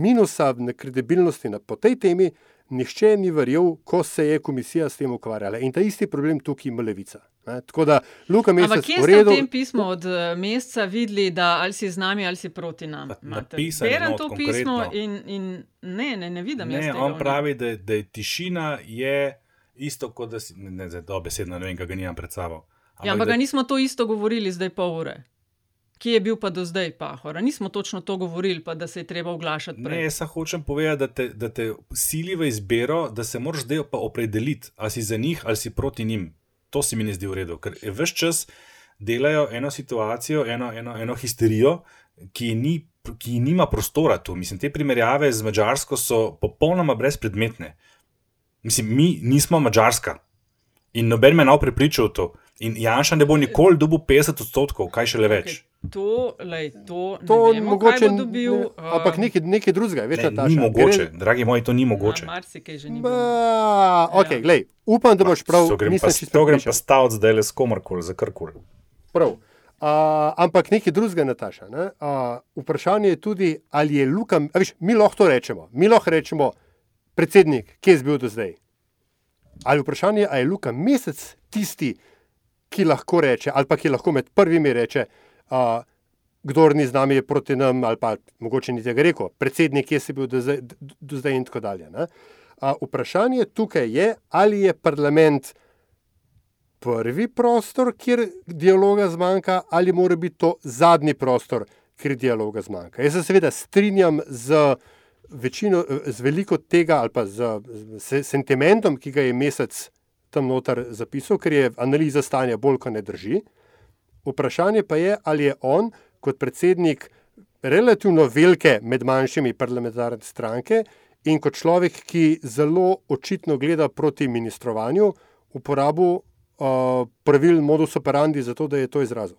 minusa na kredibilnosti na, po tej temi, nihče ni verjel, ko se je komisija s tem ukvarjala. In ta isti problem tukaj ima levica. Ne? Tako da, Luka, mi smo v tem pismu od eh, meseca videli, da ali si z nami ali si proti nam. Berem to pismo in, in ne, ne, ne vidim. Ne, on tega, pravi, da, da je tišina je isto kot da si, ne, ne, ne, besedno, ne vem, kaj ga nimam pred sabo. Ja, ampak da... nismo to isto govorili zdaj pol ure. Kje je bil pa do zdaj, pahor? Nismo točno to govorili, pa da se je treba oglašati. Prej. Ne, jaz hočem povedati, da te, da te sili v izbiro, da se moraš zdaj pa opredeliti, ali si za njih ali si proti njim. To se mi ne zdi v redu, ker vse čas delajo eno situacijo, eno, eno, eno histerijo, ki, ni, ki nima prostora tu. Mislim, te primerjave z Mačarsko so popolnoma brezpredmetne. Mislim, mi nismo Mačarska in noben me nav prepričal to. In Janša ne bo nikoli dobil 50 odstotkov, kaj še le več. Okay. To, lej, to, to ne vemo, mogoče ni dobil. Ne, uh, ampak nekaj, nekaj drugega, veš, ne, ni mogoče, gre... dragi moji, to ni mogoče. Ja, okay, ja. Upam, da boš prav. To grem pa, to grem pa staviti zdaj le s komarkoli, za karkoli. Prav. Uh, ampak nekaj drugega, Nataša. Ne? Uh, vprašanje je tudi, ali je Luka, veš, mi lahko to rečemo, mi lahko rečemo, predsednik, kje je bil do zdaj. Ali vprašanje je, ali je Luka mesec tisti, ki lahko reče, ali pa ki lahko med prvimi reče uh, kdo ni z nami, je proti nam, ali pa mogoče ni tega rekel, predsednik, kje si bil do zdaj, do zdaj in tako dalje. Uh, vprašanje tukaj je, ali je parlament prvi prostor, kjer dialoga zmanjka, ali mora biti to zadnji prostor, kjer dialoga zmanjka. Jaz se seveda strinjam z. Večino, z veliko tega, ali pa z, z sentimentom, ki ga je mesec tam noter zapisal, ker je analiza stanja bolj, kot ne drži. Vprašanje pa je, ali je on kot predsednik relativno velike med manjšimi parlamentarne stranke in kot človek, ki zelo očitno gleda proti ministrovanju, uporabil uh, pravil modus operandi za to, da je to izrazil.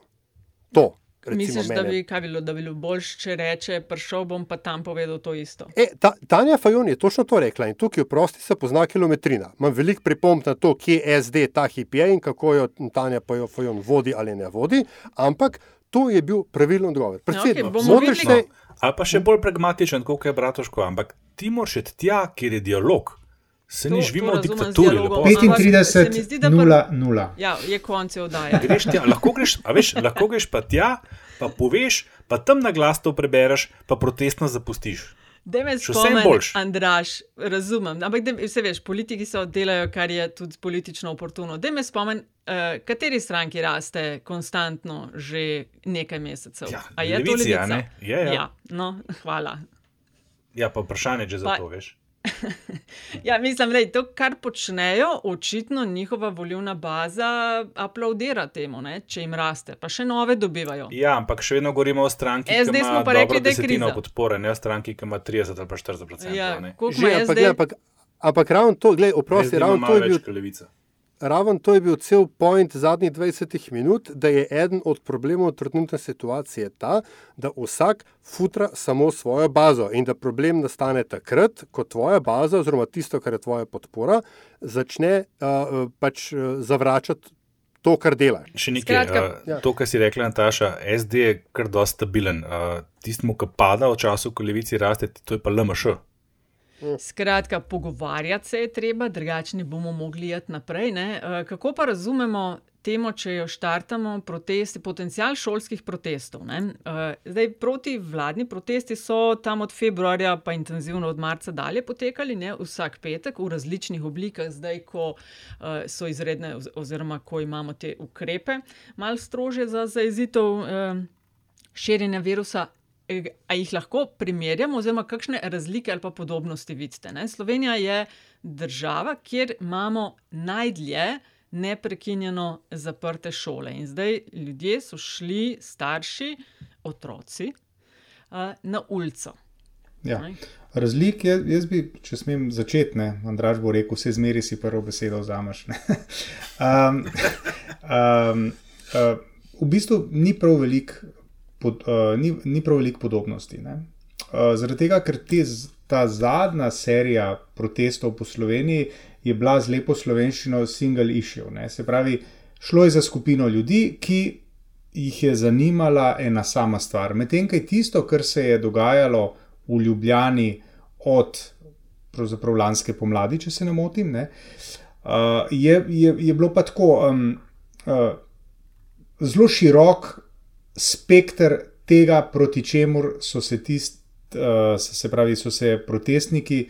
To. Misliš, mene. da bi, kaj bilo, da bi bilo boljš, če reče, prišel bom pa tam povedal to isto? E, ta, Tanja Fajon je točno to rekla in tukaj v prosti se pozna kilometrina. Imam veliko pripomb na to, kje je SD ta hip je in kako jo Tanja Fajon vodi ali ne vodi, ampak to je bil pravilen odgovor. Predsednik, okay, motiš se. Ali pa še bolj pragmatičen, kot je Bratoško, ampak ti moraš iti tja, kjer je dialog. Se ni živimo v diktaturi. 35-0-0. Ja, je konec oddaje. *laughs* Greš tja, lahko greš, veš, lahko greš pa tja, pa poveš, pa tam na glas to prebereš, pa protestno zapustiš. Da me spomniš, Andraš, razumem. Ampak de, vse veš, politiki se oddelajo, kar je tudi politično oportuno. Da me spomniš, uh, kateri stranki raste konstantno že nekaj mesecev. Ja, A je levici, to levica? Je, ja. ja, no, hvala. Ja, pa vprašanje, če za to veš. *laughs* ja, mislim, da to, kar počnejo, očitno njihova volivna baza aplaudira temu, ne, če jim raste, pa še nove dobivajo. Ja, ampak še vedno govorimo o stranki, SD ki ima rekli, kriza. podpore, ne o stranki, ki ima 30 ali pa 40 odstotkov. Ja, Že, ampak, ampak, ampak ravno to, gledaj, oprosti, ravno to je bil. Levica. Raven to je bil cel point zadnjih 20 minut, da je eden od problemov trenutne situacije ta, da vsak futra samo svojo bazo in da problem nastane takrat, ko tvoja baza, oziroma tisto, kar je tvoja podpora, začne uh, pač uh, zavračati to, kar delaš. Še nekaj, uh, to, kar si rekla, Nataša, SD je kar dosta stabilen. Uh, Tistemu, ki pada v času, ko levici raste, to je pa LMŠ. Skratka, pogovarjati se je treba, drugače ne bomo mogli iti naprej. Ne? Kako pa razumemo temo, če jo štartamo, protesti, potencial šolskih protestov? Ne? Zdaj, proti vladni protesti so tam od februarja, pa intenzivno od marca dalje potekali, ne? vsak petek v različnih oblikah, zdaj, ko so izredne, oziroma ko imamo te ukrepe, malo strože za zaezitev širjenja virusa. A jih lahko primerjamo, oziroma kakšne razlike ali pa podobnosti vidite? Ne? Slovenija je država, kjer imamo najdlje neprekinjeno zaprte šole. In zdaj ljudje so šli, starši, otroci, na ulico. Ja. Razlik je, jaz bi, če smem začeti, ne, Andraš bo rekel, vse zmeri si prvo besedo vzameš. *laughs* um, *laughs* um, uh, v bistvu ni prav veliko pod, uh, ni, ni prav veliko podobnosti. Uh, zaradi tega, ker te, ta zadnja serija protestov po Sloveniji je bila z lepo slovenščino single issue. Ne? Se pravi, šlo je za skupino ljudi, ki jih je zanimala ena sama stvar. Medtem, kaj tisto, kar se je dogajalo v Ljubljani od pravzaprav lanske pomladi, če se ne motim, ne? Uh, je, je, je bilo pa tako um, uh, zelo širok spektr tega, proti čemu so se tisti, uh, se pravi, so se protestniki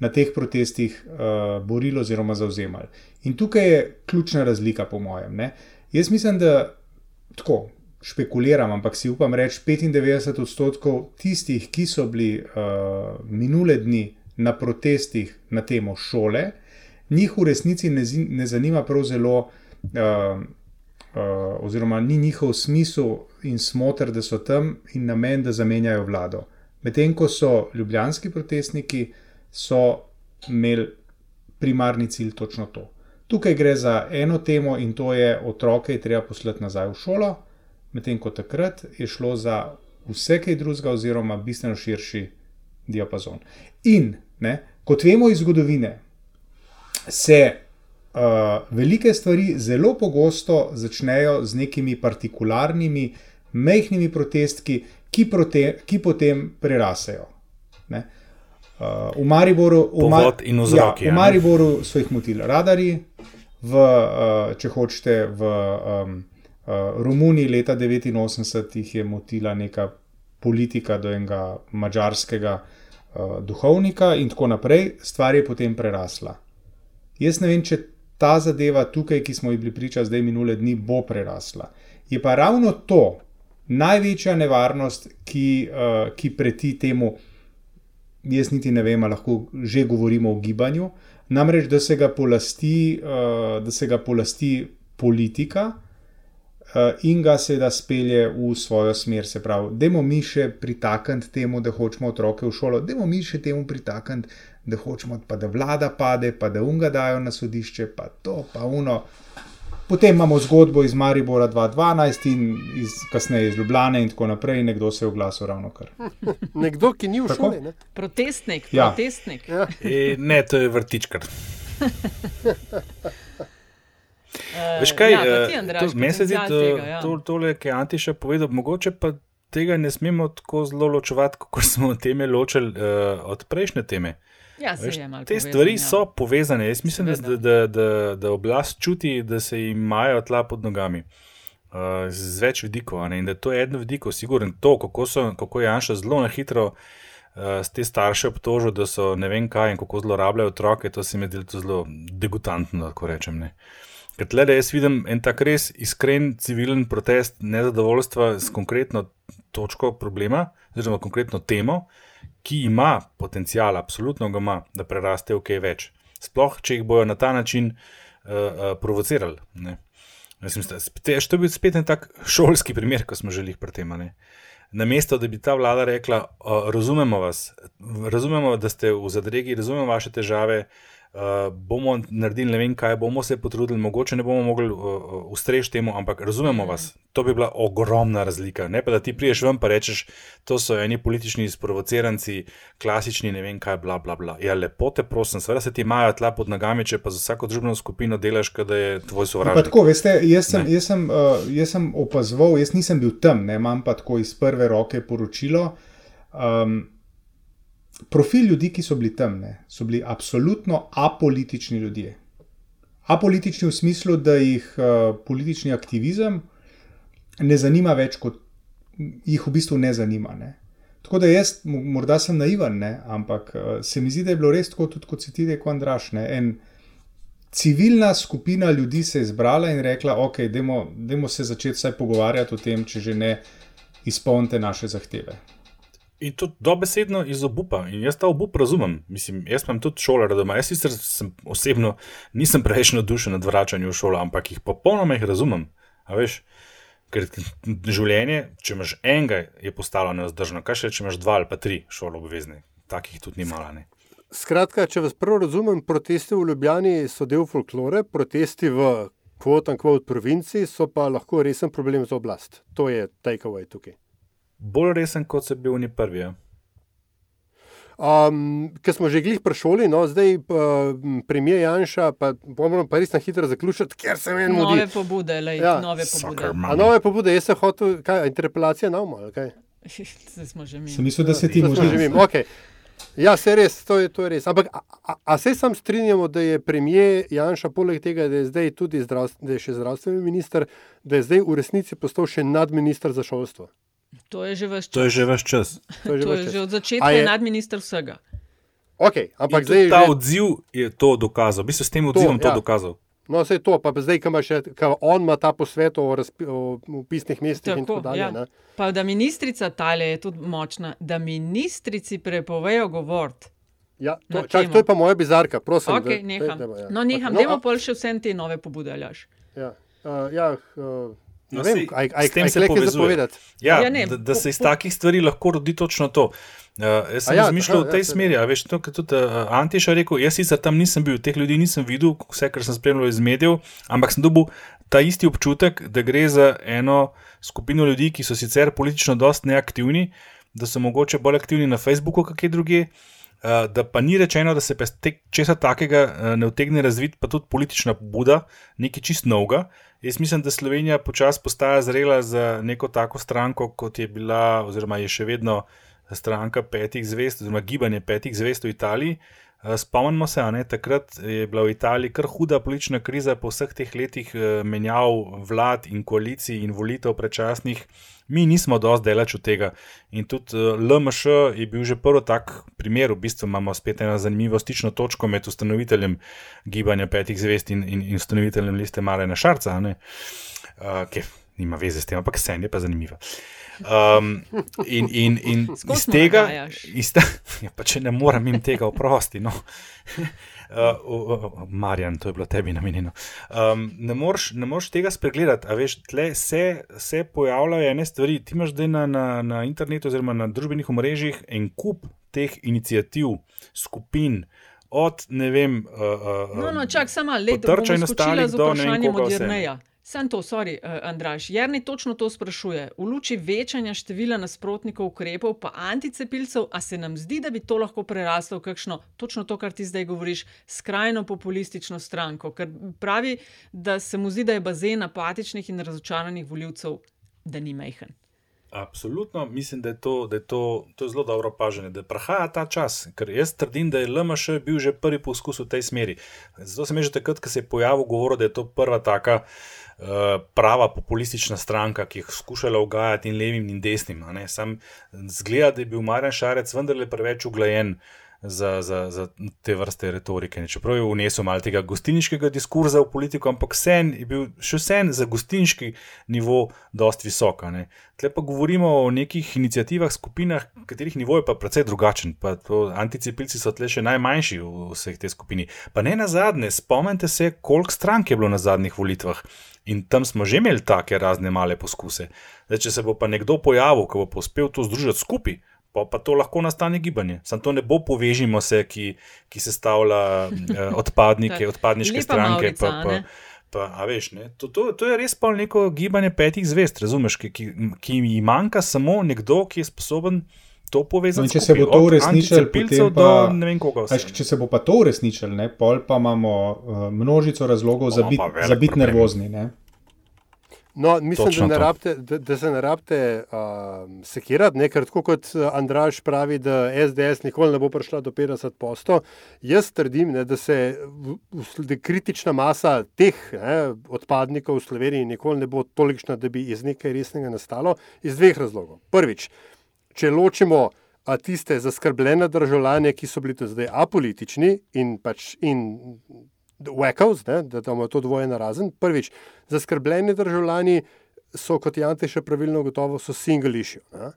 na teh protestih uh, borili oziroma zauzemali. In tukaj je ključna razlika, po mojem. Ne? Jaz mislim, da tako špekuliram, ampak si upam reči, 95 odstotkov tistih, ki so bili uh, minule dni na protestih na temo šole, njih v resnici ne, ne zanima prav zelo. Uh, Uh, oziroma, ni njihov smisel in smotr, da so tam in namen, da zamenjajo vlado. Medtem ko so ljubljanski protestniki imeli primarni cilj točno to. Tukaj gre za eno temo in to je, otroke je treba poslati nazaj v šolo, medtem ko takrat je šlo za vse kaj drugega, oziroma bistveno širši diapazon. In, ne, kot vemo iz zgodovine, se velike stvari zelo pogosto začnejo z nekimi partikularnimi, mehkimi protestki, ki, prote, ki potem prerasejo. Ne? Uh, v Mariboru, v, Mar vzroki, ja, v Mariboru so jih motili radari, v, uh, če hočete, v um, uh, Romuniji leta 1989 jih je motila neka politika do enega mačarskega uh, duhovnika, in tako naprej, stvar je potem prerasla. Jaz ne vem, če ta zadeva tukaj, ki smo ji bili priča zdaj minule dni, bo prerasla. Je pa ravno to največja nevarnost, ki, uh, ki preti temu, jaz niti ne vem, lahko že govorimo o gibanju, namreč da se ga polasti, uh, da se ga polasti politika uh, in ga seveda spelje v svojo smer. Se pravi, dajmo mi še pritakniti temu, da hočemo otroke v šolo, dajmo mi še temu pritakniti, da hočemo, pa da vlada pade, pa da unga dajo na sodišče, pa to, pa uno. Potem imamo zgodbo iz Maribora 2012 in iz, kasneje iz Ljubljana in tako naprej. Nekdo se je oglasil ravno kar. *laughs* Nekdo, ki ni v Tako? šoli. Ne? Protestnik, Ja. protestnik. Ja. E, ne, to je vrtičkar. Eh, *laughs* Veš kaj, ja, eh, meni se zdi, tega, ja. to, tole, kar je Antiša povedal, mogoče pa tega ne smemo tako zelo ločevati, kot smo teme ločili uh, od prejšnje teme. Ja, Veš, te povezan, stvari ja. so povezane. Jaz mislim, da, da, da, da oblast čuti, da se jim majajo tla pod nogami. Uh, z več vidikov, a ne, in da to je eno vidiko, siguren to, kako, so, kako je Janša zelo na hitro uh, te starše obtožil, da so ne vem kaj in kako zlorabljajo otroke, to se mi zdi zelo degutantno, tako rečem. Ne. Ker tle, da jaz vidim en tak res iskren civilen protest nezadovoljstva s konkretno točko problema, oziroma konkretno temo, ki ima potencial, absolutno ga ima, da preraste v kaj več. Sploh, če jih bojo na ta način uh, uh, provocirali. Ne. Mislim, spet- To je bil spet en tak šolski primer, ko smo želeli pri tem. a ne. Namesto, da bi ta vlada rekla, uh, razumemo vas, razumemo, da ste v zadregi, razumemo vaše težave, uh, bomo naredili ne vem kaj, bomo se potrudili, mogoče ne bomo mogli uh, ustreči temu, ampak razumemo vas. To bi bila ogromna razlika. Ne pa da ti priješ ven in rečeš, to so eni politični sprovociranci, klasični ne vem kaj, bla bla bla. Ja, lepo te prosim, seveda se ti imajo tla pod nogami, če pa za vsako družbeno skupino delaš, da je tvoj sovražnik. tako, veste, jaz sem, Ne. jaz, sem, uh, jaz sem opazoval, jaz nisem bil tam, ne, imam pa tako iz prve roke poročilo. Um, profil ljudi, ki so bili tam, ne, so bili absolutno apolitični ljudje. Apolitični v smislu, da jih uh, politični aktivizem ne zanima več, kot jih v bistvu ne zanima. Ne. Tako da jaz, mo- morda sem naiven, ne, ampak uh, se mi zdi, da je bilo res tako, tudi kot si ti rekel, Andraš. Ne, en, civilna skupina ljudi se je zbrala in rekla, ok, dajmo, dajmo se začeti vsaj pogovarjati o tem, če že ne izpolnite naše zahteve. In to dobesedno iz obupa. In jaz ta obup razumem. Mislim, jaz imam tudi šolara doma. Jaz sicer sem osebno nisem preveč navdušen nad vračanjem v šolo, ampak jih popolnoma jih razumem. A veš, ker življenje, če imaš enega, je postalo neozdržno. Kaj še, če imaš dva ali pa tri šole obvezne? Takih tudi ni malo. Ne? Skratka, če vas prav razumem, protesti v Ljubljani so del folklore, protesti v kvot in kvot provinci so pa lahko resen problem za oblast. To je takeaway tukaj. Bolj resen, kot so bili oni prvi. Ja. Um, Ker smo že glih prešoli, no, zdaj uh, premijer Janša, pa bomo pa res na hitro zaključiti, ker se meni mudi. Nove pobude, lej, Ja. nove pobude. A nove pobude, jaz sem hotel, kaj, interpelacija na umo, ali kaj? *laughs* Zdaj smo že mi. Sem mislil, da se ti mudi. okej. Ja, se res, to je, to je res. Ampak, a, a, a se sam strinjamo, da je premijer Janša, poleg tega, da je zdaj tudi zdravstv, da je še zdravstveni minister, da je zdaj v resnici postal še nadminister za šolstvo. To je že vaš čas. To je že vaš čas. To je že To je že od A začetka je- je nadminister vsega. Okay, ampak zdaj ta že, odziv je to dokazal. Bi se s tem odzivom to, ja. to dokazal. No, vse to, pa zdaj, ko ima še, ko on ima ta posvet o, razpi, o upisnih mestih in tako dalje. ja. ne. Pa da ministrica Talija je tudi močna, da ministrici prepovejo govoriti. Ja, to, čak, temo. to je pa moja bizarka, prosim. Ok, da- neham. dajmo, ja. No, neham, Ok, dajmo a- pol še vse te nove pobude, Aljaš. Ja, uh, ja uh, No, vem, aj, aj, s tem aj se povezuje. zapovedati. Ja, Ja, ne, da, da se iz takih stvari lahko rodi točno to. Uh, jaz sem A ja, razmišljal aha, v tej ja, smeri, a veš, to, kar tudi uh, Antiša rekel. Jaz sicer tam nisem bil, teh ljudi nisem videl, vse, kar sem spremljal iz medijev, ampak sem dobil ta isti občutek, da gre za eno skupino ljudi, ki so sicer politično dosti neaktivni, da so mogoče bolj aktivni na Facebooku, kakšne druge. Uh, da pa ni rečeno, da se pa česa takega uh, ne utegne razviti, pa tudi politična pobuda, nekaj čist novega. Jaz mislim, da Slovenija počasi postaja zrela za neko tako stranko, kot je bila, oziroma je še vedno stranka petih zvest, oziroma gibanje petih zvest v Italiji. Uh, spomnimo se, ne, takrat je bila v Italiji kar huda politična kriza po vseh teh letih uh, menjav vlad in koalicij in volitev predčasnih. Mi nismo dosti daleč od tega. In tudi uh, LMŠ je bil že prvi tak primer, v bistvu imamo spet eno zanimivo stično točko med ustanoviteljem gibanja petih zvest in, in, in ustanoviteljem liste Marena Šarca, ne, uh, ki nima veze s tem, ampak sen je pa zanimiva. Um, in in, in *laughs* iz tega, iz ta, *laughs* ja, pa če ne morem jim tega oprosti. No. *laughs* Uh, Marjan, to je bilo tebi namenjeno. Um, ne, moreš, ne moreš tega spregledati, a veš, tle se, se pojavljajo ene stvari. Ti imaš zdaj na, na, na internetu oziroma na družbenih omrežjih en kup teh inicijativ, skupin, od ne vem. Uh, uh, No, no, čak, samo malo, leto Potrča bom in skočila ostalih z do ne vem vprašanjem koga od vse. Sam to, sorry, uh, Andraš. Jernej točno to sprašuje. V luči večanja števila nasprotnikov ukrepov, pa anticepilcev, a se nam zdi, da bi to lahko preraslo v kakšno, točno to, kar ti zdaj govoriš, skrajno populistično stranko, ker pravi, da se mu zdi, da je bazen apatičnih in razočaranih voljivcev, da ni majhen. Absolutno, mislim, da je to, da je to, to je zelo dobro opažanje, da prahaja ta čas. Ker jaz trdim, da je LMŠ bil že prvi poskus v tej smeri. Zato sem že takrat, ko se je pojavil govor, da je to prva taka uh, prava populistična stranka, ki je skušala ugajati in levim in desnim. Sam zgleda, da je bil Marjan Šarec vendarle preveč uglajen. Za, za, za te vrste retorike. Ne. Čeprav je vnesel malo tega gostilniškega diskurza v politiko, ampak sen je bil še vsem za gostilniški nivo dosti visok. Tle pa govorimo o nekih inicijativah, skupinah, katerih nivo je pa precej drugačen. Pa to, anticepilci so tle še najmanjši v vseh tej skupini. Pa ne na zadnje, spomnite se, koliko strank je bilo na zadnjih volitvah. In tam smo že imeli take razne male poskuse. Zdaj, če se bo pa nekdo pojavil, ki bo uspel to združiti skupaj, pa, pa to lahko nastane gibanje. Sam to ne bo povežimo se, ki, ki se stavlja *laughs* eh, odpadnike, odpadniške Lepa stranke. mavrica, Pa, pa, pa, a veš, ne, to, to, to je res pa neko gibanje petih zvest, razumeš, ki, ki, ki jim manjka samo nekdo, ki je sposoben. To No, povezati in če se bo to uresničilo, potem pa, do ne vem koga. veš, če se bo pa to uresničilo, ne, pol pa imamo uh, množico razlogov za biti problem. nervozni. Ne. No, mislim, Točno da, rabite, da, da se ne rabite uh, sekirati, ne? ker tako kot uh, Andraš pravi, da SDS nikoli ne bo prišla do 50 posto. Jaz trdim, ne, da se da kritična masa teh ne, odpadnikov v Sloveniji nikoli ne bo tolikšna, da bi iz nekaj resnega nastalo, iz dveh razlogov. Prvič, če ločimo a, tiste zaskrbljene državljane, ki so bili do zdaj apolitični in pač in Wackos, ne, da imamo to dvoje na razen. Prvič, zaskrbljeni državljani so, kot je Ante še pravilno gotovo, so single issue. Ne.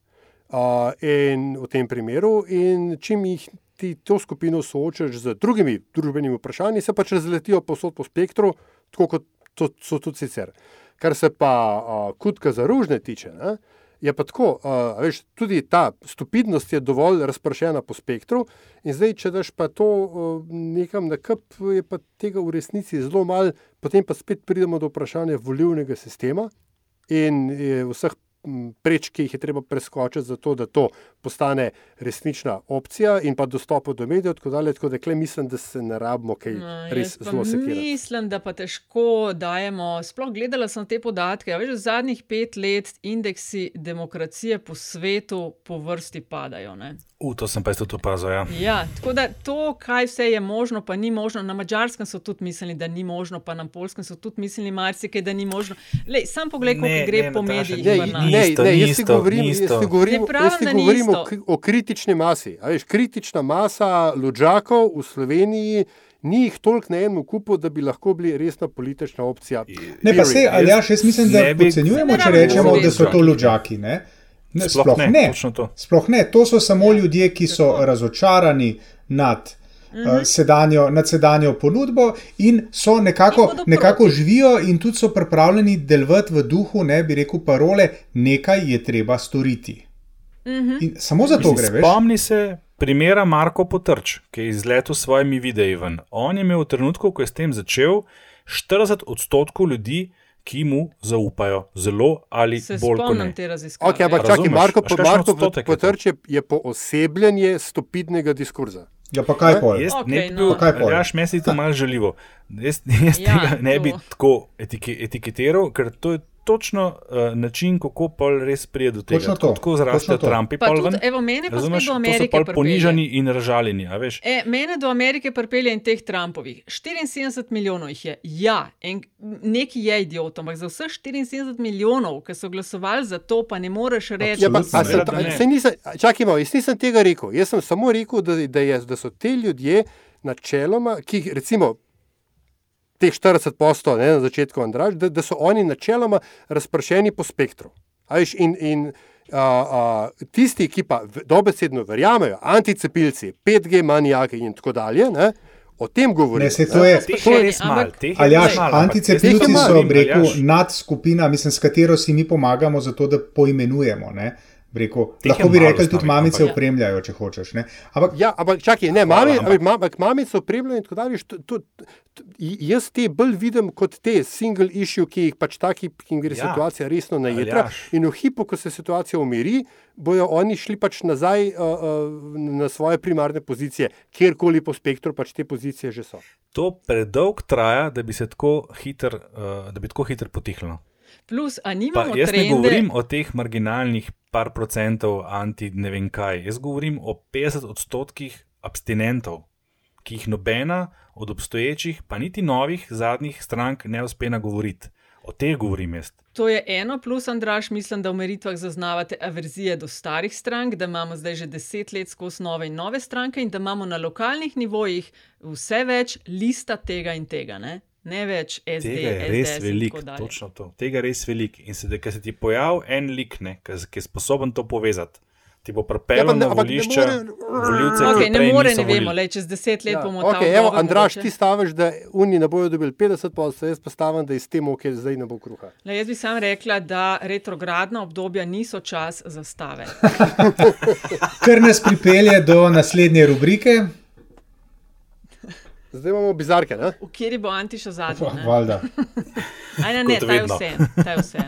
Uh, in v tem primeru, in čim jih ti to skupino soočaš z drugimi družbenimi vprašanji, se pač razletijo posod po spektru, tako kot to, so tudi sicer. Kar se pa uh, kutka za ružne tiče, ne, je pa tako, uh, veš, tudi ta stupidnost je dovolj razpršena po spektru, in zdaj, če daš pa to uh, nekam na kup, je pa tega v resnici zelo malo, potem pa spet pridemo do vprašanja volivnega sistema in eh, vseh preč, ki jih je treba preskočiti, zato da to postane resnična opcija in pa dostop do medijev, tako dalje. Tako da klej mislim, da se ne rabimo kaj No, res zelo sekirati. Mislim, da pa težko dajemo. Sploh gledala sem te podatke. a Veš, v zadnjih pet let indeksi demokracije po svetu po vrsti padajo. Ne? U, to sem pa jaz tudi opazil. Ja. Ja, tako da to, kaj vse je možno, pa ni možno. Na mačarskem so tudi mislili, da ni možno, pa na polskem so tudi mislili marsikaj, da ni možno. Lej, sam poglej, koliko gre ne, po medijih. Ne. Ne, isto, ne, jaz ti isto, govorim, ni jaz isto. ti govorim, jaz ti govorim o, isto. o kritični masi. A Veš, kritična masa luđakov v Sloveniji ni jih toliko na enem kupu, da bi lahko bili resna politična opcija. Ne, pa se, ali jaz, jaz mislim, da bi- podcenjujemo, če rečemo, da so to luđaki. Ne? Ne, Sploh sploh ne, ne. Sploh ne. To so samo ljudje, ki so razočarani nad. Uh, sedanjo, nad sedanjo ponudbo in so nekako, In nekako živijo, in tudi so pripravljeni delovati v duhu, ne bi rekel, parole, nekaj je treba storiti. In samo za to gre, veš? Spomni se primera Marko Potrč, ki je izletel s svojimi videi ven. On je imel v trenutku, ko je s tem začel, 40 odstotkov ljudi, ki mu zaupajo, zelo ali Se bolj kot ne. te raziskave. Okay, ampak čakaj? Marko, kakšen Marko je to? Potrč je, je poosebljanje stupidnega diskurza. Ja, pa kaj pol? Jaz Okej, ne bi no. bil, Pa kaj pol? Jaš, meni se to *laughs* malo žaljivo. Jaz, jaz Ja, tega ne bi to. tako etike, etiketiral, ker to je točno uh, način, kako pol res pride do tega. Točno to, Tako, tako zrastejo. Trumpi, Pa tudi, evo, mene pa spet Razumeš, do Amerike pol pripelje. ponižani in ražaljeni, a veš. E, mene do Amerike pripelje in teh Trumpovih. 74 milijonov jih je. Ja, en, neki je idiot, ampak za vseh 74 milijonov, ki so glasovali za to, pa ne moreš reči, Ja, pa, ne. sem, da ne. saj nisem, čakaj, malo, jaz nisem tega rekel. Jaz sem samo rekel, da, da, je, da so te ljudje načeloma, ki recimo. Teh 40 postov ne, na začetku Andraž, da, da so oni načeloma razpršeni po spektru. Veš, in, in a, a, tisti, ki pa dobesedno verjamejo, anticepilci, 5G manijaki in tako dalje, ne, o tem govorijo. Ne, saj to je- Teh je res malo, Aljaš, jaz so, govorim, bi rekel, nadskupina, mislim, s katero si mi pomagamo, zato da poimenujemo. Ne? Rekel, lahko bi v tudi mamice ampak- opremljajo, če hočeš. Ne? Ampak Ja, ampak čakaj, ne, mami, ampak- ampak, mamice opremljajo in tako dalje. što- to- to- Jaz te bolj vidim kot te single issue, ki jih pač taki, ki jim gre Ja. situacija resno najedra. Aljaž. In v hipu, ko se situacija umiri, bojo oni šli pač nazaj uh, uh, na svoje primarne pozicije, kjerkoli po spektru pač te pozicije že so. To predolg traja, da bi se tako hitro, uh, da bi tako hitro potihnilo. Plus, a Pa nimamo jaz ne trende, govorim o teh marginalnih par procentov anti ne vem kaj. Jaz govorim o 50 odstotkih abstinentov, ki jih nobena od obstoječih, pa niti novih zadnjih strank ne uspe nagovoriti. O teh govorim jaz. To je eno, plus Andraš, mislim, da v meritvah zaznavate averzije do starih strank, da imamo zdaj že deset let skozi nove in nove stranke in da imamo na lokalnih nivojih vse več lista tega in tega. Ne, ne več SD, Tega je res SDS in veliko, točno to. Tega je res veliko. In se, da se ti pojavi en lik, ne, ki ki je sposoben to povezati, ti bo Ja, pripeljal ne- na ampak ne volišča, more- voljivce, Okay, ne more, ne vemo, lej, čez deset let bomo Ja, ta okay, evo, obdobje Andraš, mogoče. ti staviš, da oni ne bojo dobili 50 poslov, jaz pa stavim, da iz te moke zdaj ne bo kruha. Le, jaz bi sam rekla, da retrogradna obdobja niso čas za stave. *laughs* *laughs* kar nas pripelje do naslednje rubrike. Zdaj imamo bizarke. Ne? V kateri bo Antiša zadnji? ne? *laughs* Valjda. Aj, ne, ta je vse. Ta je vse.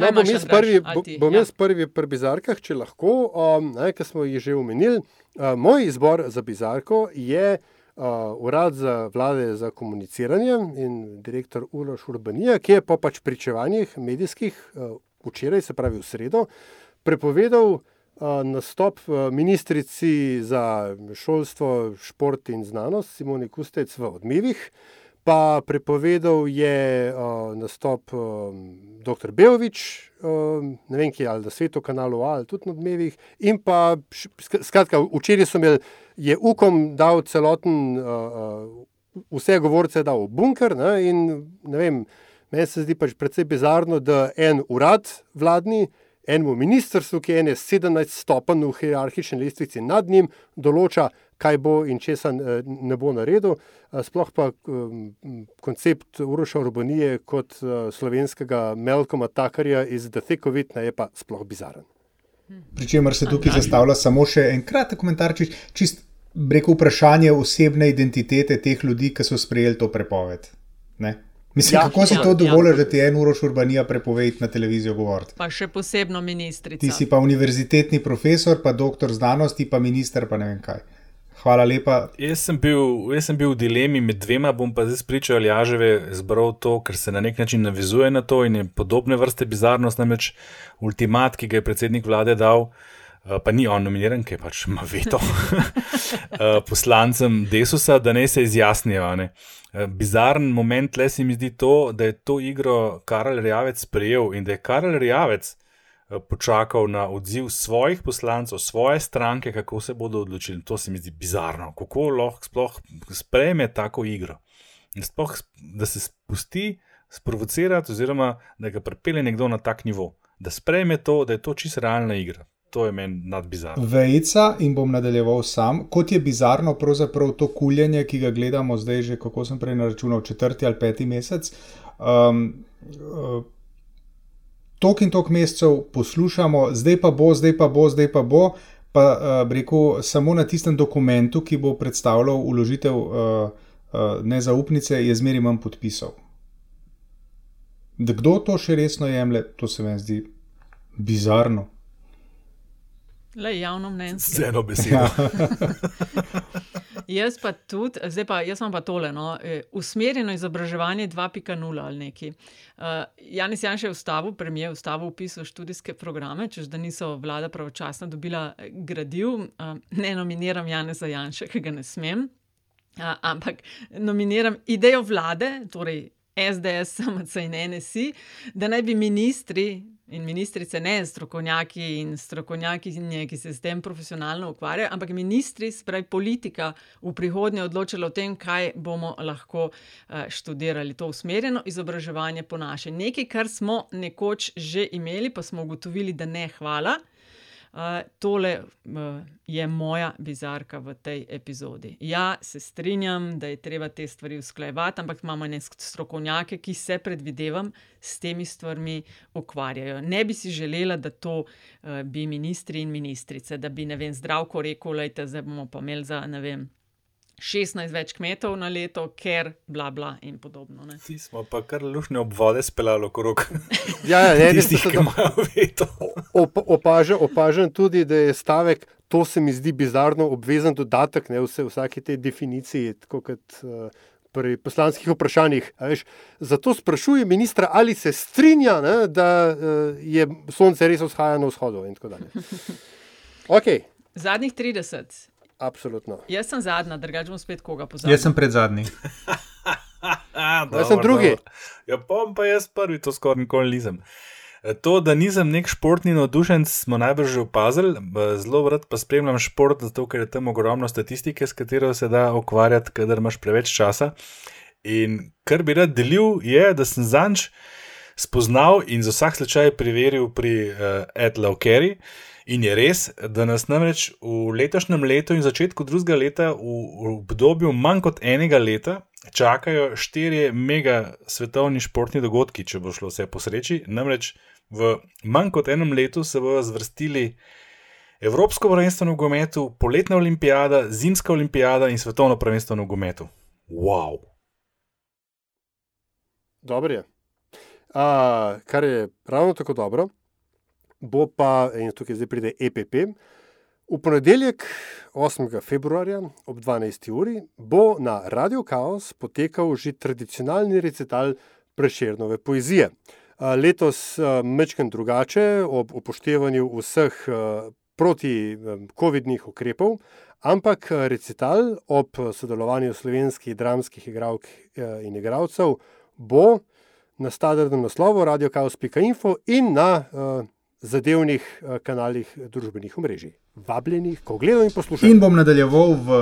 No, bom jaz prvi, bo- bom ja. jaz prvi pri bizarkah, če lahko, um, ne, ker smo jih že omenili. Uh, moj izbor za bizarko je uh, Urad za vlade za komuniciranje in direktor Uroš Urbanija, ki je po pač pričevanjih medijskih uh, včeraj, se pravi v sredo, prepovedal uh, nastop ministrici za šolstvo, šport in znanost Simoni Kustec v odmevih. Pa prepovedal je nastop dr. Bejovič, um, ne vem, kje ali na svetu, kanalu A ali tudi na odmevih. In pa, skratka, včeraj so imeli, je Ukom dal celoten, vse govorce dal v bunker. Ne, in ne vem, meni se zdi pač precej bizarno, da en urad vladni, enemu ministrstvu, ki je ene 17 stopenj v hierarhični lestvici nad njim, določa, kaj bo in česa eh, ne bo naredil. Eh, Sploh pa um, koncept Uroša Urbanije kot uh, slovenskega Melkoma Takarja iz The Thick of It je pa sploh bizaren. Pričemer se tukaj zastavlja samo še en kratek komentar, čist, čist rekel vprašanje osebne identitete teh ljudi, ki so sprejeli to prepoved. Ne? Mislim, Ja, ja, kako si ja, to ja. dovolil, da ti en uroš urbanija prepove iti na televizijo govoriti? Pa še posebno ministrica. Ti si pa univerzitetni profesor, pa doktor znanosti, pa minister, pa ne vem kaj. Hvala lepa. Jaz sem, bil, jaz sem bil v dilemi med dvema, bom pa zdaj spričal Aljaževe zbral to, ker se na nek način navezuje na to in je podobne vrste bizarnost, namreč ultimat, ki ga je predsednik vlade dal, pa ni on nominiran, ker pač ima veto *laughs* eh, poslancem Desusa, da ne se izjasnijo. ne. Eh, Bizaren moment le se mi zdi to, da je to igro Karel Rjavec sprejel in da je Karel Rjavec eh, počakal na odziv svojih poslancev, svoje stranke, kako se bodo odločili. To se mi zdi bizarno. Kako lahko sploh sprejme tako igro? In Sploh, da se spusti sprovocirati, oziroma da ga pripelje nekdo na tak nivo, da sprejme to, da je to čisto realna igra. To je meni nadbizarno. Vejca in bom nadaljeval sam. Kot je bizarno pravzaprav to kuljenje, ki ga gledamo zdaj že, kako sem prej naračunal, četrti ali peti mesec. Um, uh, tok in tok mesecev poslušamo, zdaj pa bo, zdaj pa bo, zdaj pa bo. Pa uh, rekel, samo na tistem dokumentu, ki bo predstavljal uložitev uh, uh, nezaupnice, je zmeri manj podpisov. Da kdo to še resno jemlje, to se mi zdi bizarno. Le javno mnenje. Z eno besedo. *laughs* Jaz pa tudi, zdaj pa jaz imam pa tole, no, eh, usmerjeno izobraževanje 2.0 ali neki. Uh, Janis Janš je vstavil, premijer vstavil vpis v študijske programe, čež da niso vlada pravočasno dobila eh, gradiv. Uh, ne nominiram Janeza Janša, ki ga ne smem, uh, ampak nominiram idejo vlade, torej SDS, SMC in NSI, da naj bi ministri In ministrice, ne strokovnjaki in strokovnjaki, ki se s tem profesionalno ukvarjajo, ampak ministri, spravi politika, v prihodnje odločila o tem, kaj bomo lahko študirali. To usmerjeno izobraževanje po naše. Nekaj, kar smo nekoč že imeli, pa smo ugotovili, da ne, hvala. Tole je moja bizarka v tej epizodi. Ja, se strinjam, da je treba te stvari usklajevati, ampak imamo ene strokovnjake, ki se, predvidevam, s temi stvarmi ukvarjajo. Ne bi si želela, da to bi ministri in ministrice, da bi, ne vem, Zdravko rekel: "Glejte, zdaj bomo pa imeli za, ne vem, šestnajst več kmetov na leto, ker bla, bla in podobno, ne." Ti smo pa kar luštne obvode speljali okrog. *laughs* Ja, ja, ne, Tistih, ki imajo veto. Opažam, opažam tudi, da je stavek, to se mi zdi bizarno, obvezen dodatek, ne, vse, vsaki tej definiciji, tako kot pri poslanskih vprašanjih, a veš. Zato sprašujem ministra, ali se strinja, ne, da je sonce res vzhaja na vzhodu in tako dalje. *laughs* Okej. Zadnjih trideset. Absolutno. Jaz sem zadnja, drugače bom spet koga pozabila. Jaz sem predzadnji. *laughs* Jaz sem drugi. Ja, bom pa jaz prvi, to skoraj nikoli nisem. To, da nisem nek športni navdušenec, smo najbrž že opazili. Zelo rad pa spremljam šport, zato ker je tam ogromno statistike, s katero se da ukvarjati, kadar imaš preveč časa. In kar bi rad delil, je, da sem zadnjič spoznal in za vsak slučaj preveril pri uh, Edlau Kerry. In je res, da nas namreč v letošnjem letu in začetku drugega leta, v, obdobju manj kot enega leta, čakajo štirje mega svetovni športni dogodki, če bo šlo vse po sreči. Namreč v manj kot enem letu se bodo zvrstili Evropsko prvenstvo v nogometu, poletna olimpijada, zimska olimpijada in svetovno prvenstvo v nogometu. Wow! Dobro je. Uh, kar je ravno tako dobro, bo pa, in tukaj zdaj pride EPP, v ponedeljek, 8. februarja ob 12. uri, bo na Radio Chaos potekal že tradicionalni recital Prešernove poezije. Letos mečken drugače, ob upoštevanju vseh proti-covidnih ukrepov, ampak recital ob sodelovanju slovenskih dramskih igralk in igralcev bo na standardnem naslovu radiokaos.info in na uh, zadevnih uh, kanalih družbenih omrežij. Vabljenih, ko gledam in poslušam. In bom nadaljeval v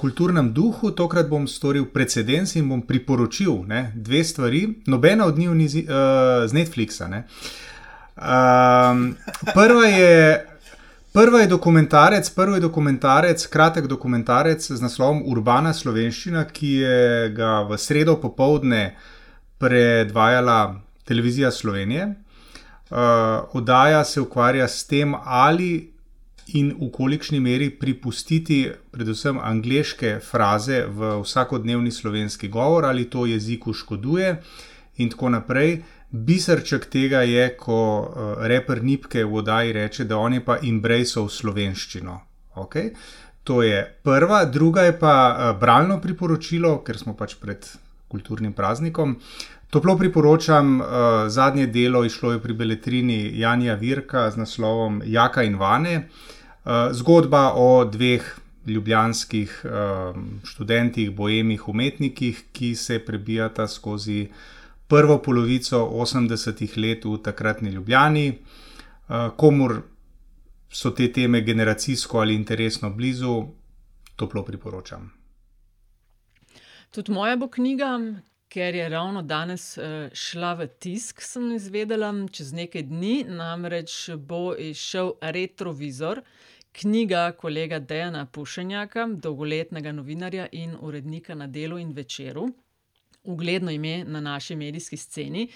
kulturnem duhu, tokrat bom storil precedens in bom priporočil ne, dve stvari. Nobena od njih ni uh, z Netflixa. Um, prva je. Prva je dokumentarec, prvi je dokumentarec, kratek dokumentarec z naslovom Urbana slovenščina, ki je ga v sredo popovdne predvajala televizija Slovenije. Uh, oddaja se ukvarja s tem, ali in v kolikšni meri pripustiti predvsem angliške fraze v vsakodnevni slovenski govor, ali to jeziku škoduje, in tako naprej. Biserček tega je, ko uh, reper Nipke v oddaji reče, da on je pa embraceal slovenščino. Okay? To je prva, druga je pa uh, bralno priporočilo, ker smo pač pred kulturnim praznikom. Toplo priporočam uh, zadnje delo, išlo je pri Beletrini Janja Virka z naslovom Jaka in Vane. Uh, zgodba o dveh ljubljanskih uh, študentih, bojemih, umetnikih, ki se prebijata skozi prvo polovico 80-ih let v takratni Ljubljani, uh, komur so te teme generacijsko ali interesno blizu, toplo priporočam. Tudi moja bo knjiga, ker je ravno danes šla v tisk, sem izvedela, čez nekaj dni, namreč bo izšel Retrovizor, knjiga kolega Dejana Pušenjaka, dolgoletnega novinarja in urednika na Delu in Večeru. Ugledno ime na naši medijski sceni.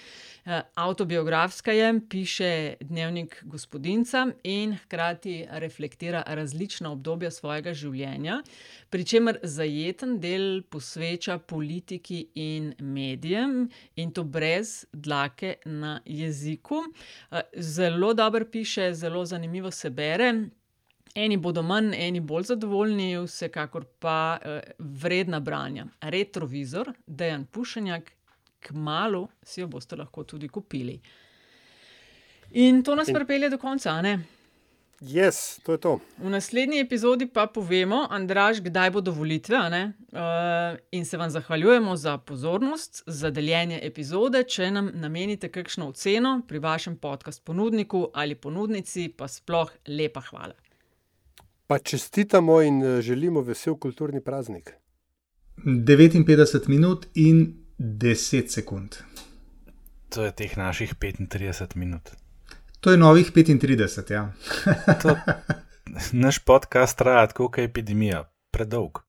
avtobiografska je, piše dnevnik gospodinjca in hkrati reflektira različna obdobja svojega življenja, pri čemer zajeten del posveča politiki in medijem, in to brez dlake na jeziku. zelo dobro piše, zelo zanimivo se bere. Eni bodo manj, eni bolj zadovoljni, vsekakor pa vredna branja. Retrovizor, Dejan Pušenjak, kmalu si jo boste lahko tudi kupili. In to nas pripelje do konca, ne? Yes, to je to. V naslednji epizodi pa povemo, Andraž, kdaj bodo volitve. Uh, in se vam zahvaljujemo za pozornost, za deljenje epizode. Če nam namenite kakšno oceno pri vašem podkastu ponudniku ali ponudnici, pa sploh lepa hvala. Pa čestitamo in eh, želimo vesel kulturni praznik. 59 minut in 10 sekund. To je teh naših 35 minut. To je novih 35, ja. to, *laughs* naš podcast traja kot epidemija, predolg.